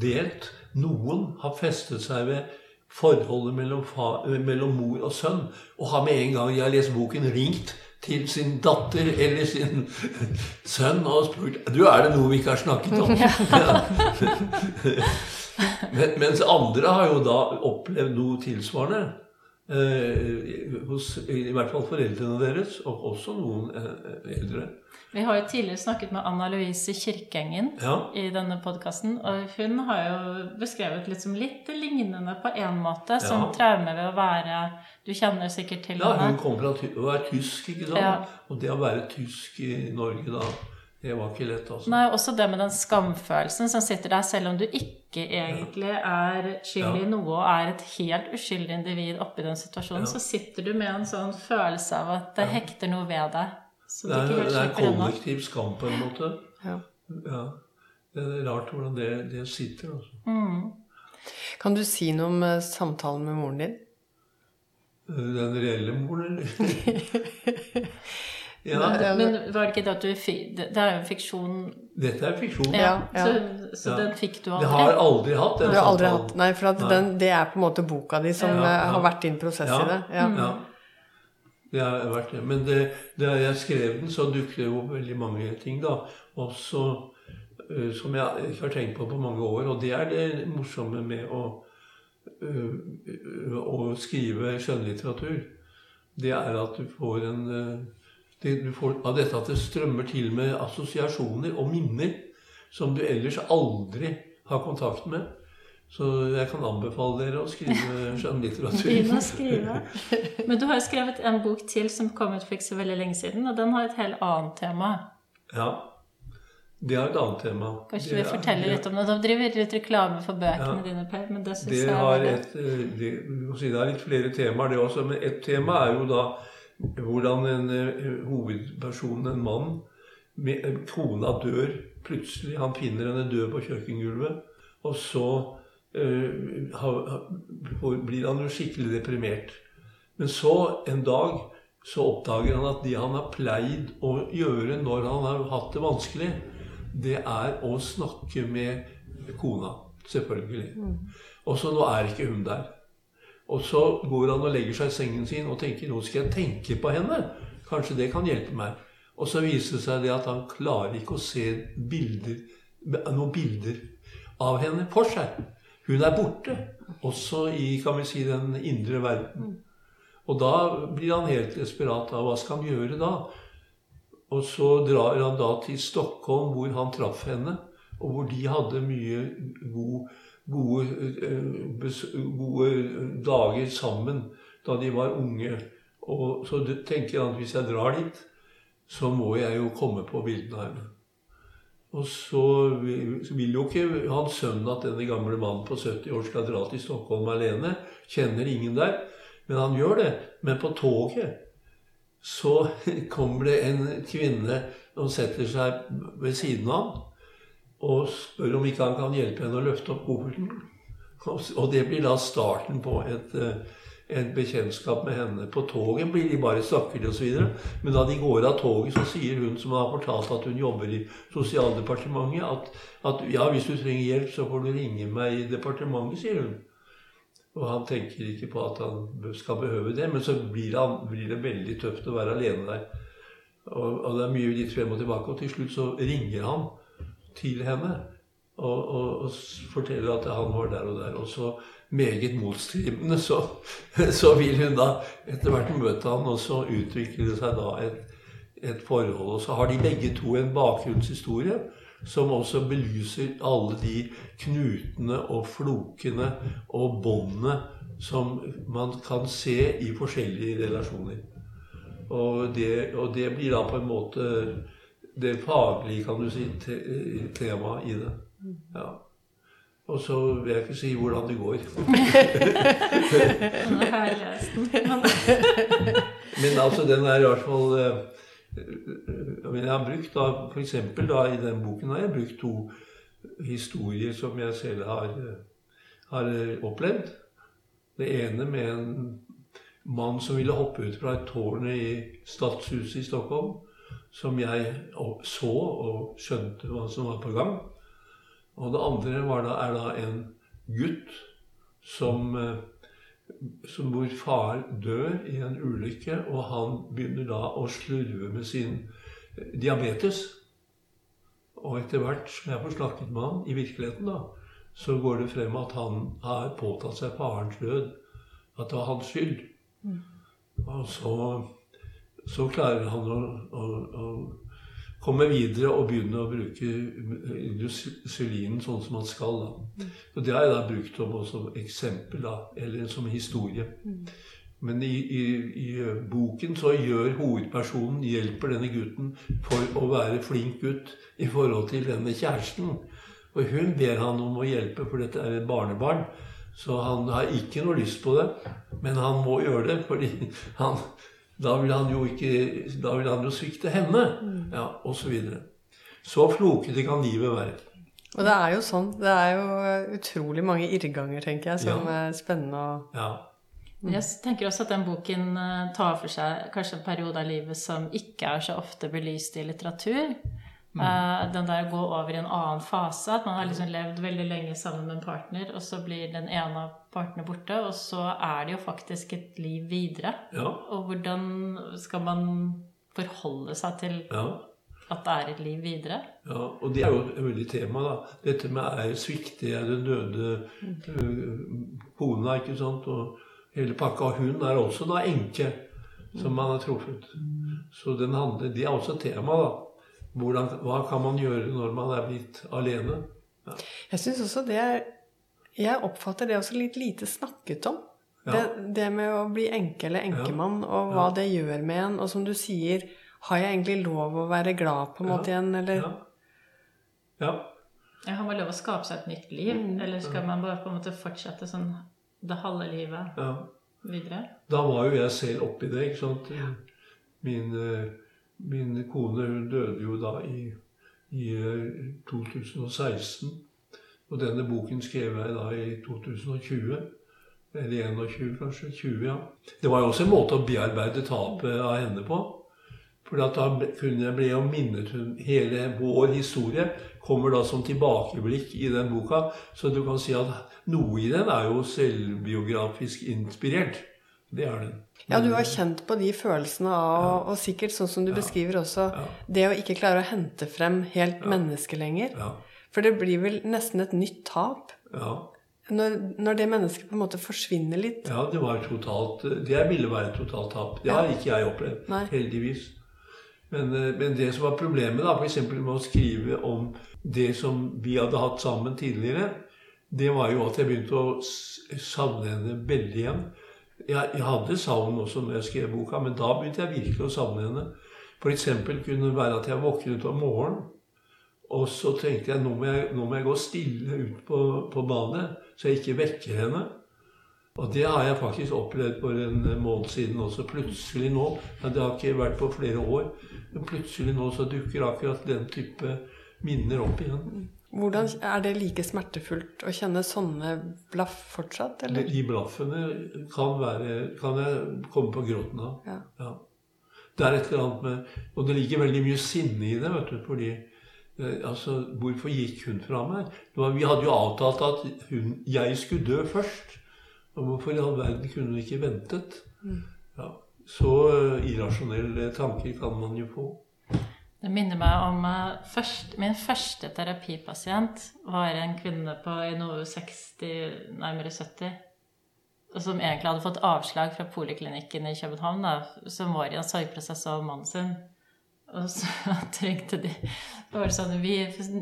delt. Noen har festet seg ved forholdet mellom, fa, eh, mellom mor og sønn, og har med en gang jeg har lest boken, ringt til sin datter eller sin <laughs> sønn og spurt du, er det noe vi ikke har snakket om. <laughs> <laughs> <laughs> Men, mens andre har jo da opplevd noe tilsvarende. Eh, hos i hvert fall foreldrene deres, og også noen eh, eldre. Vi har jo tidligere snakket med Anna Louise Kirkengen Ja, i denne podkasten, og hun har jo beskrevet litt som litt lignende på en måte, som traume ved å være Du kjenner sikkert til ja hun kommer kom fra å være tysk, ikke sant? Ja. Og det å være tysk i Norge da, det var ikke lett, altså. Nei, også det med den skamfølelsen som sitter der, selv om du ikke egentlig er skyld i Ja. noe og er et helt uskyldig individ oppi den situasjonen, Ja. så sitter du med en sånn følelse av at det hekter noe ved deg. Så Det du er, ikke helt det er kollektiv skam på en måte. Ja. Ja. Det er rart hvordan det, det sitter, altså. Mm. Kan du si noe om eh, samtalen med moren din? Den reelle moren, eller? <laughs> ja, Men var det ikke det at du Det det er jo fiksjon dette er fiksjon. Ja, Ja, ja. så, så Ja. den fikk du aldri? Det har aldri. hatt den Du har aldri hatt Nei, for at Nei. den, det er på en måte boka di som Ja, eh, ja. har vært din prosess Ja. i det. Ja. Ja. Det har vært det. Men det, da jeg skrev den, så dukket det jo veldig mange ting, da. Også uh, som jeg ikke har tenkt på på mange år. Og det er det morsomme med å, uh, å skrive skjønnlitteratur. Det er at du får en eh, det, du får, Av dette at det strømmer til med assosiasjoner og minner som du ellers aldri har kontakt med. Så jeg kan anbefale dere å skrive <laughs> skjønnlitteratur. Begynn å skrive. Men du har jo skrevet en bok til som kom ut for ikke så veldig lenge siden, og den har et helt annet tema. Ja. Det er et annet tema. Kanskje vi er- forteller litt om det? Da driver litt reklame for bøkene Ja. dine, Per, men det syns Det jeg har var det. et, eh, det, si det er litt flere temaer, det også. Men ett tema er jo da hvordan en eh, hovedperson, en mann med, Kona dør plutselig. Han finner henne død på kjøkkengulvet. Og så eh, blir han jo skikkelig deprimert. Men så en dag så oppdager han at det han har pleid å gjøre når han har hatt det vanskelig, det er å snakke med kona. Selvfølgelig. Og så nå er ikke hun der. Og så går han og legger seg i sengen sin og tenker nå skal jeg tenke på henne. Kanskje det kan hjelpe meg. Og så viser det seg det at han klarer ikke å se bilder noen bilder av henne for seg. Hun er borte, også i kan vi si, den indre verden. Og da blir han helt desperat av hva skal han gjøre da? Og så drar han da til Stockholm, hvor han traff henne, og hvor de hadde mye god, gode, eh, gode dager sammen da de var unge. Og så tenker han at hvis jeg drar dit, så må jeg jo komme på bildene henne. Og så vil jo ikke hans sønn at denne gamle mannen på 70 år skal dra til Stockholm alene. Kjenner ingen der. Men han gjør det. Men på toget så <laughs> kommer det en kvinne og setter seg ved siden av ham og spør om ikke han kan hjelpe henne å løfte opp kofferten. Og det blir da starten på et, et bekjentskap med henne. På toget blir de bare snakker osv. Men da de går av toget, så sier hun som har fortalt at hun jobber i Sosialdepartementet, at, at ja, hvis du trenger hjelp, så får du ringe meg i departementet, sier hun. Og han tenker ikke på at han skal behøve det, men så blir, han, blir det veldig tøft å være alene der. Og, og, det er mye litt frem og tilbake, og til slutt så ringer han til henne og, og, og forteller at han var der og der. Og så meget motstridende så, så vil hun da etter hvert møte han, og så utvikler det seg da et, et forhold. Og så har de begge to en bakgrunnshistorie som også belyser alle de knutene og flokene og båndene som man kan se i forskjellige relasjoner. Og det, og det blir da på en måte det faglige, kan du si, te, temaet i det. Ja. Og så vil jeg ikke si hvordan det går. Men altså, den er i hvert fall eh, men jeg har brukt da, for eksempel da, I den boken har jeg brukt to historier som jeg selv har, har opplevd. Det ene med en mann som ville hoppe ut fra et tårn i Stadshuset i Stockholm. Som jeg så og skjønte hva som var på gang. Og det andre da, er da en gutt som eh, som hvor far dør i en ulykke, og han begynner da å slurve med sin eh, diabetes. Og etter hvert som jeg får snakket med han i virkeligheten, da, så går det frem at han har påtatt seg farens død. At det var hans skyld. Mm. Og så, så, klarer han å, å, å komme videre og begynne å bruke insulinen sånn som han skal. da. Og Det har jeg da brukt som eksempel, da, eller som historie. Men i, i, i, boken så gjør hovedpersonen hjelper denne gutten for å være flink gutt i forhold til denne kjæresten. Og hun ber han om å hjelpe, for dette er et barnebarn. Så han har ikke noe lyst på det, men han må gjøre det, fordi han, da vil han jo ikke Da vil han jo svikte henne. Mm. Ja, og Så, videre. så flokete kan livet være. Og det er jo sånn. Det er jo utrolig mange irrganger, tenker jeg, som ja. er spennende og ja. Mm. Jeg tenker også at den boken eh, tar for seg kanskje en periode av livet som ikke er så ofte belyst i litteratur. Mm. Uh, den der å gå over i en annen fase. At man har liksom levd veldig lenge sammen med en partner, og så blir den ene av partene borte, og så er det jo faktisk et liv videre. Ja. Og hvordan skal man forholde seg til ja. at det er et liv videre? Ja, og det er jo et veldig tema, da. Dette med er svikter jeg den døde kona, ikke sant, og hele pakka. Og hun er også da enke, som man har truffet. Mm. Så den handler, det er også tema, da. Hvordan, hva kan man gjøre når man er blitt alene? Ja. Jeg syns også det er Jeg oppfatter det også litt lite snakket om. Ja. Det, det, med å bli enke eller enkemann, ja. og hva det gjør med en. Og som du sier, har jeg egentlig lov å være glad på en måte igjen, eller Ja. ja. Har man lov å skape seg et nytt liv, mm. eller skal man bare på en måte fortsette sånn det halve livet videre? Da var jo jeg selv oppi det, ikke sant. Min uh, Min kone hun døde jo da i, i 2016. Eh, og denne boken skrev jeg da i 2020. Eller 21, kanskje. 20, ja. Det var jo også en måte å bearbeide tapet av henne på. For da kunne jeg bli minnet hun Hele vår historie kommer da som tilbakeblikk i den boka. Så du kan si at noe i den er jo selvbiografisk inspirert. Det er den. Ja, du har kjent på de følelsene av, ja. og sikkert sånn som du ja. beskriver også, ja. det å ikke klare å hente frem helt mennesket lenger. For det blir vel nesten et nytt tap Ja. når, når det mennesket på en måte forsvinner litt. ja, det var totalt Det ville være et totalt tap. Det har ikke jeg opplevd. Nei. Heldigvis. Men, eh, men det som var problemet, da, f.eks. med å skrive om det som vi hadde hatt sammen tidligere, det var jo at jeg begynte å savne henne veldig igjen. Jeg, jeg hadde savn også når jeg skrev boka, men da begynte jeg virkelig å savne henne. F.eks. kunne det være at jeg våknet om morgenen, og så tenkte jeg nå må jeg, nå må jeg gå stille ut på, på badet, så jeg ikke vekker henne. Og det har jeg faktisk opplevd for en måned siden også. Plutselig nå, ja, det har ikke vært på flere år, men plutselig nå så dukker akkurat den type minner opp igjen. Hvordan Er det like smertefullt å kjenne sånne blaff fortsatt, eller? De blaffene kan, være, kan jeg komme på gråten av. Ja. Ja. Det er et eller annet med Og det ligger veldig mye sinne i det, vet du, fordi eh, Altså, hvorfor gikk hun fra meg? Var, vi hadde jo avtalt at hun, jeg skulle dø først. Og hvorfor i all verden kunne hun ikke ventet? Ja. Så eh, irrasjonelle tanker kan man jo få. Det minner meg om eh, først, Min første terapipasient var en kvinne på i noe 60, nærmere 70. Som egentlig hadde fått avslag fra poliklinikken i København, da, som var i en sorgprosess av mannen sin. Og så <laughs> trengte de sånn, Vi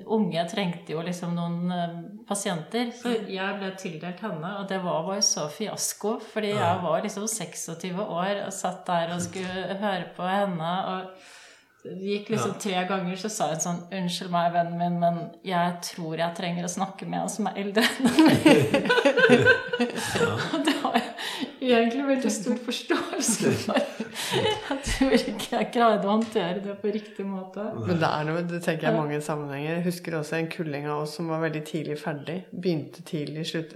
unge trengte jo liksom noen eh, pasienter. Så jeg ble tildelt henne, og det var bare så fiasko. Fordi jeg var liksom 26 år og satt der og skulle høre på henne. og det gikk liksom Ja. tre ganger, så sa jeg sånn 'Unnskyld meg, vennen min, men jeg tror jeg trenger å snakke med en som er eldre enn meg'. Og det har jeg egentlig veldig stor forståelse for. Jeg tror ikke jeg greide å håndtere det på riktig måte. Men det er noe, det tenker jeg i mange sammenhenger. Jeg husker også en kulling av oss som var veldig tidlig ferdig. Begynte tidlig, slutt,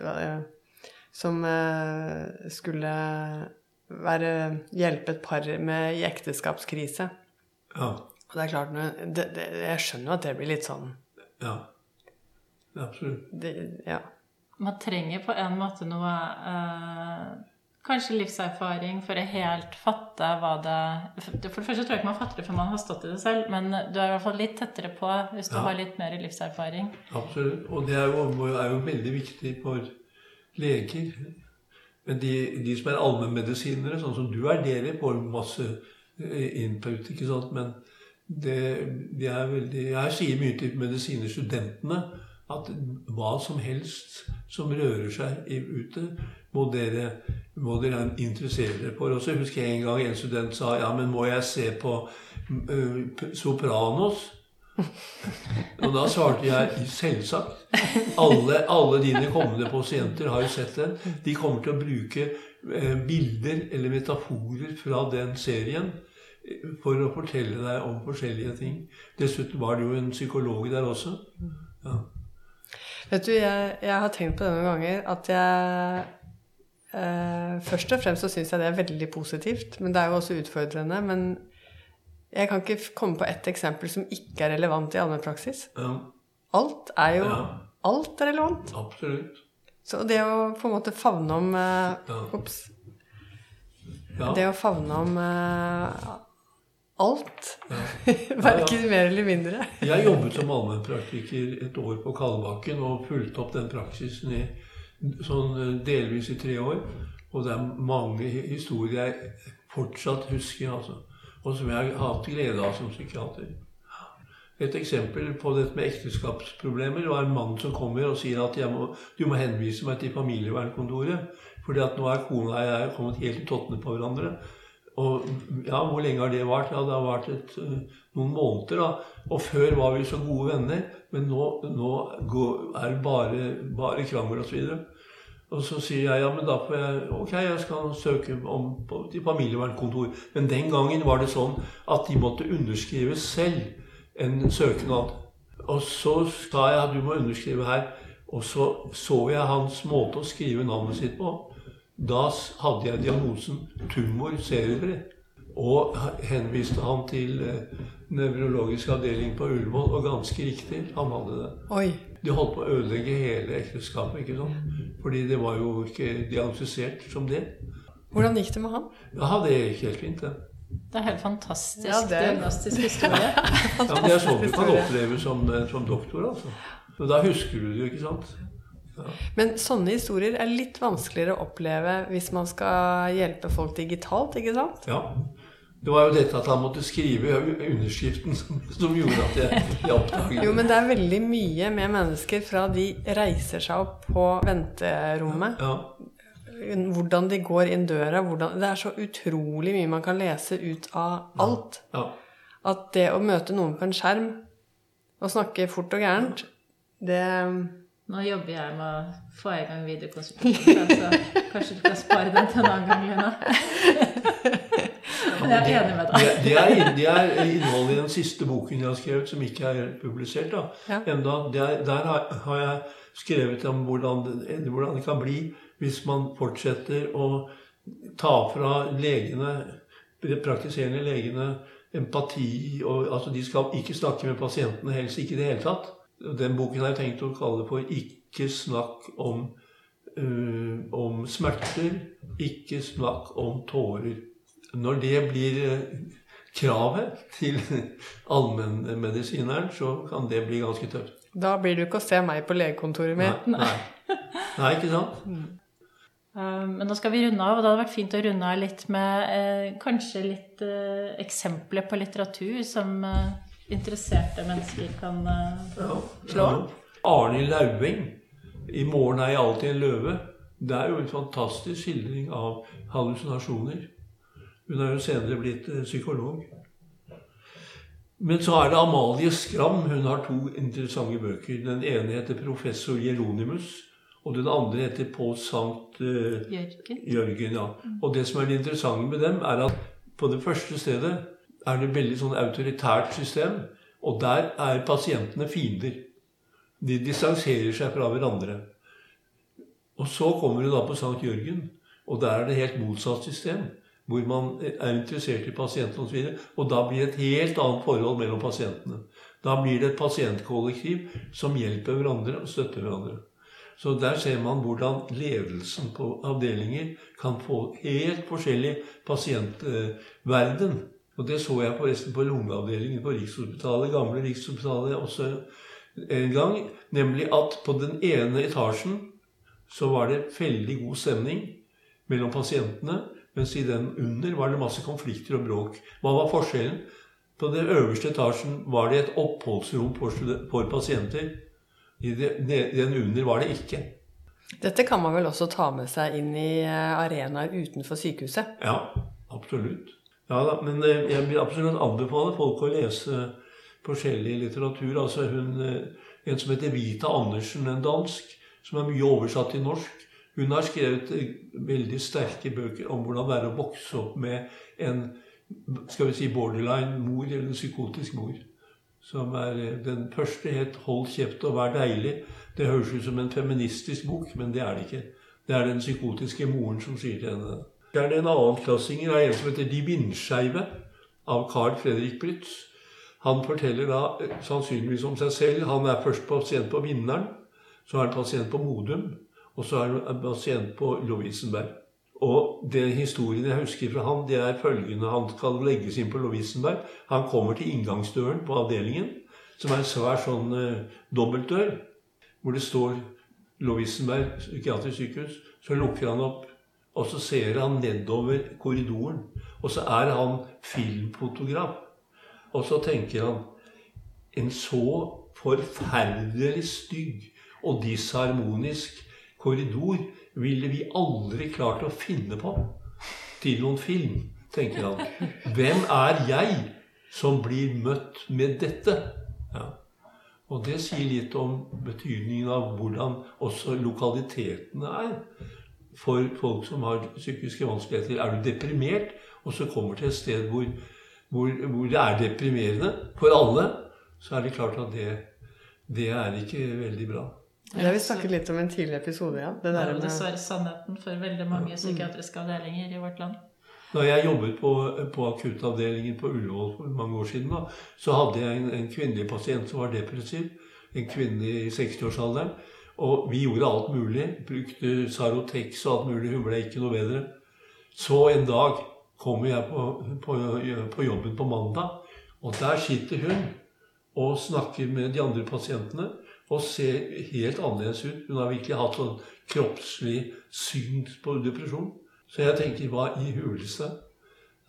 som eh, skulle være, hjelpe et par med i ekteskapskrise. Ja. Og det er klart, det, det, jeg skjønner jo at det blir litt sånn ja. Absolutt. det, Ja. Man trenger på en måte noe eh, Kanskje livserfaring for å helt fatte hva det For det første tror jeg ikke man fatter det før man har stått i det selv, men du er i hvert fall litt tettere på hvis du Ja. har litt mer livserfaring. Absolutt. Og det er jo, er jo veldig viktig for leger. Men de, de som er allmennmedisinere, sånn som du er, dere får masse input, ikke sant. Men det, det er veldig Jeg sier mye til medisinerstudentene at hva som helst som rører seg ute, må dere, må dere interessere dere for. Og så husker jeg en gang en student sa ja, men må jeg se på uh, Sopranos? Og da svarte jeg selvsagt. Alle, alle dine kommende pasienter har jo sett den. De kommer til å bruke eh, bilder eller metaforer fra den serien eh, for å fortelle deg om forskjellige ting. Dessuten var det jo en psykolog der også. Ja. Vet du, jeg, jeg har tenkt på det noen ganger at jeg eh, Først og fremst så syns jeg det er veldig positivt, men det er jo også utfordrende. Men jeg kan ikke komme på ett eksempel som ikke er relevant i allmennpraksis. ja, Alt er jo Ja. Alt er relevant. absolutt. Så det å på en måte favne om uh, Ops. Ja. Det å favne om uh, alt. Ja. <laughs> Verken mer eller mindre. Jeg jobbet som allmennpraktiker et år på Kalbakken og fulgte opp den praksisen i sånn eh, delvis i tre år. Og det er mange historier jeg fortsatt husker, altså. Og som jeg har hatt glede av som psykiater. Et eksempel på dette med ekteskapsproblemer var en mann som kommer og sier at må, du må henvise meg til familievernkontoret. fordi at nå er kona og jeg kommet helt i tottene på hverandre. Og ja, hvor lenge har det vart? Ja, det har vart et, eh, noen måneder, da. Og før var vi så gode venner, men nå, nå er det bare, bare krangel osv. Og så sier jeg ja, men da får jeg Ok, jeg skal søke om på, til familievernkontor. Men den gangen var det sånn at de måtte underskrive selv en søknad. Og så sa jeg at du må underskrive her. Og så så jeg hans måte å skrive navnet sitt på. Da hadde jeg diagnosen tumor cerebri. Og henviste han til eh, nevrologisk avdeling på Ullevål, og ganske riktig, han hadde det. Oi. De holdt på å ødelegge hele ekteskapet, ikke sant? Fordi det var jo ikke diagnostisert som det. Hvordan gikk det med han? Ja, det gikk helt fint, det. Det er helt fantastisk Ja, det er- diagnostisk historie. <laughs> Ja, men det er sånn du kan oppleve som, eh, som doktor, altså. Men da husker du det jo, ikke sant? Men sånne historier er litt vanskeligere å oppleve hvis man skal hjelpe folk digitalt, ikke sant? Ja. Det var jo dette at han måtte skrive underskriften som, som gjorde at jeg, <laughs> jeg oppdaget Jo, men det er veldig mye med mennesker fra de reiser seg opp på venterommet. Ja. Hvordan de går inn døra. Hvordan, det er så utrolig mye man kan lese ut av alt. ja. At det å møte noen på en skjerm og snakke fort og gærent, det Nå jobber jeg med å få i gang videokonsultasjon, <laughs> så kanskje du kan spare den til en annen gang, Lena. Jeg er enig med deg. det, er, det er innholdet i den siste boken jeg har skrevet, som ikke er publisert da. Ja. enda. Er, der har, har jeg skrevet om hvordan det, hvordan det kan bli hvis man fortsetter å ta fra legene, de praktiserende legene, empati og Altså, de skal ikke snakke med pasientene, helst ikke i det hele tatt. Den boken har jeg tenkt å kalle for 'Ikke snakk om, uh, om smerter', 'Ikke snakk om tårer'. Når det blir øh, kravet til allmennmedisineren, så kan det bli ganske tøft. Da blir du ikke å se meg på legekontoret Nei, nei. <laughs> nei ikke sant? Eh, Men nå skal vi runde av, og det hadde vært fint å runde av litt med eh, kanskje litt eh, eksempler på litteratur som eh, interesserte mennesker kan eh, Ja. slå. Ja. Arne Lauveng, 'I morgen er jeg alltid en løve'. Det er jo en fantastisk skildring av hallusinasjoner. Hun er jo senere blitt eh, psykolog. Men så er det Amalie Skram. Hun har to interessante bøker. Den ene heter 'Professor Jeronimus', og den andre heter 'På Sankt eh, Jørgen. Jørgen, ja. Og det som er det interessante med dem, er at på det første stedet er det et veldig sånn autoritært system, og der er pasientene fiender. De distanserer seg fra hverandre. Og så kommer du da på Sankt Jørgen, og der er det helt motsatt system. Hvor man er interessert i pasientene osv. Og, og da blir det et helt annet forhold mellom pasientene. Da blir det et pasientkollektiv som hjelper hverandre og støtter hverandre. Så der ser man hvordan ledelsen på avdelinger kan få helt forskjellig pasientverden. Og det så jeg forresten på lungeavdelingen på Rikshospitalet, gamle Rikshospitalet også en gang. Nemlig at på den ene etasjen så var det veldig god stemning mellom pasientene. Mens i den under var det masse konflikter og bråk. Hva var forskjellen? På den øverste etasjen var det et oppholdsrom for, for pasienter. I den under var det ikke. Dette kan man vel også ta med seg inn i eh, arenaer utenfor sykehuset? Ja, absolutt. Ja da, men eh, jeg vil absolutt anbefale folk å lese forskjellig litteratur. Altså hun, eh, En som heter Vita Andersen, en dansk, som er mye oversatt til norsk. Hun har skrevet veldig sterke bøker om hvordan det er å vokse opp med en skal vi si borderline mor, eller en psykotisk mor. Som er, eh, Den første het 'Hold kjeft og vær deilig'. Det høres ut som en feministisk bok, men det er det ikke. Det er den psykotiske moren som sier til henne det. Det er en annen klassinger av en som heter De vindskeive, av Carl Fredrik Brytz. Han forteller da eh, sannsynligvis om seg selv. Han er først pasient på Vinneren, så er han pasient på Modum, og så er han pasient på Lovisenberg. Og den historien jeg husker fra han, det er følgende. Han skal legges inn på Lovisenberg. Han kommer til inngangsdøren på avdelingen, som er en svær sånn eh, dobbeltdør, hvor det står Lovisenberg psykiatrisk sykehus. Så lukker han opp, og så ser han nedover korridoren. Og så er han filmfotograf. Og så tenker han En så forferdelig stygg og disharmonisk korridor ville vi aldri klart å finne på til noen film, tenker han. Hvem er jeg som blir møtt med dette? Ja. Og det sier litt om betydningen av hvordan også lokalitetene er for folk som har psykiske vanskeligheter. Er du deprimert, og så kommer til et sted hvor, hvor, hvor det er deprimerende for alle, så er det klart at det, det er ikke veldig bra. Det har vi snakket litt om i en tidligere episode, ja. Det Det er jo dessverre sannheten for veldig mange psykiatriske avdelinger i vårt land. Da jeg jobbet på, på akuttavdelingen på Ullevål for mange år siden, da, så hadde jeg en, en kvinnelig pasient som var depressiv. En kvinne i 60-årsalderen. Og vi gjorde alt mulig. Brukte Sarotex og alt mulig. Hun ble ikke noe bedre. Så en dag kommer jeg på, på, på jobben på mandag, og der sitter hun og snakker med de andre pasientene. Og ser helt annerledes ut. Hun har virkelig hatt sånn kroppslig syn på depresjon. Så jeg tenker, hva i huleste?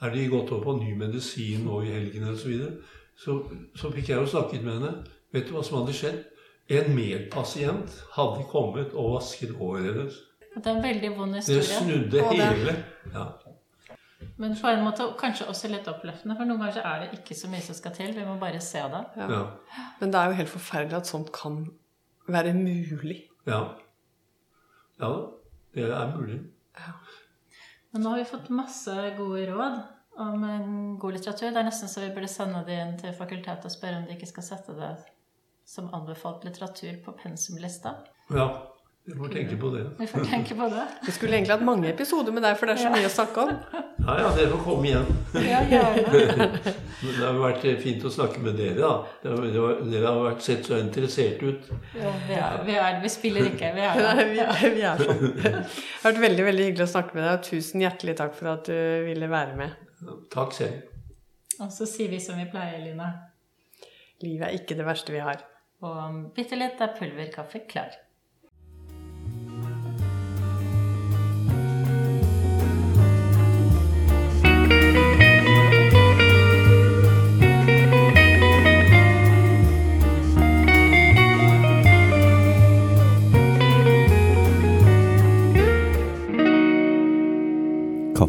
Er de gått over på ny medisin nå i helgen osv.? Så, videre? så så fikk jeg jo snakket med henne. Vet du hva som hadde skjedd? En medpasient hadde kommet og vasket håret hennes. Det er en veldig vond Det snudde hele. Ja. Men på en måte kanskje også litt oppløftende, for noen ganger så er det ikke så mye som skal til. Vi må bare se det. Ja. Ja. Men det er jo helt forferdelig at sånt kan være mulig. ja. Ja. Det er mulig. Ja. Men nå har vi fått masse gode råd om god litteratur. Det er nesten så vi burde sende det inn til fakultetet og spørre om de ikke skal sette det som anbefalt litteratur på pensumlista. Ja. Vi får tenke på det. Vi får tenke på det. Vi skulle egentlig hatt mange episoder med deg, for det er så mye å snakke om. Ja, ja, dere får komme igjen. Ja, gjerne. <laughs> Men Det har vært fint å snakke med dere, da. Det har- det har- Dere har vært sett så interessert ut. Ja, vi, er, vi, er, vi spiller ikke, vi er <laughs> Nei, det. vi, vi er sånn. Det har vært veldig veldig hyggelig å snakke med deg, og tusen hjertelig takk for at du ville være med. Takk selv. Og så sier vi som vi pleier, Lina. Livet er ikke det verste vi har. Og bitte litt er pulverkaffe klar.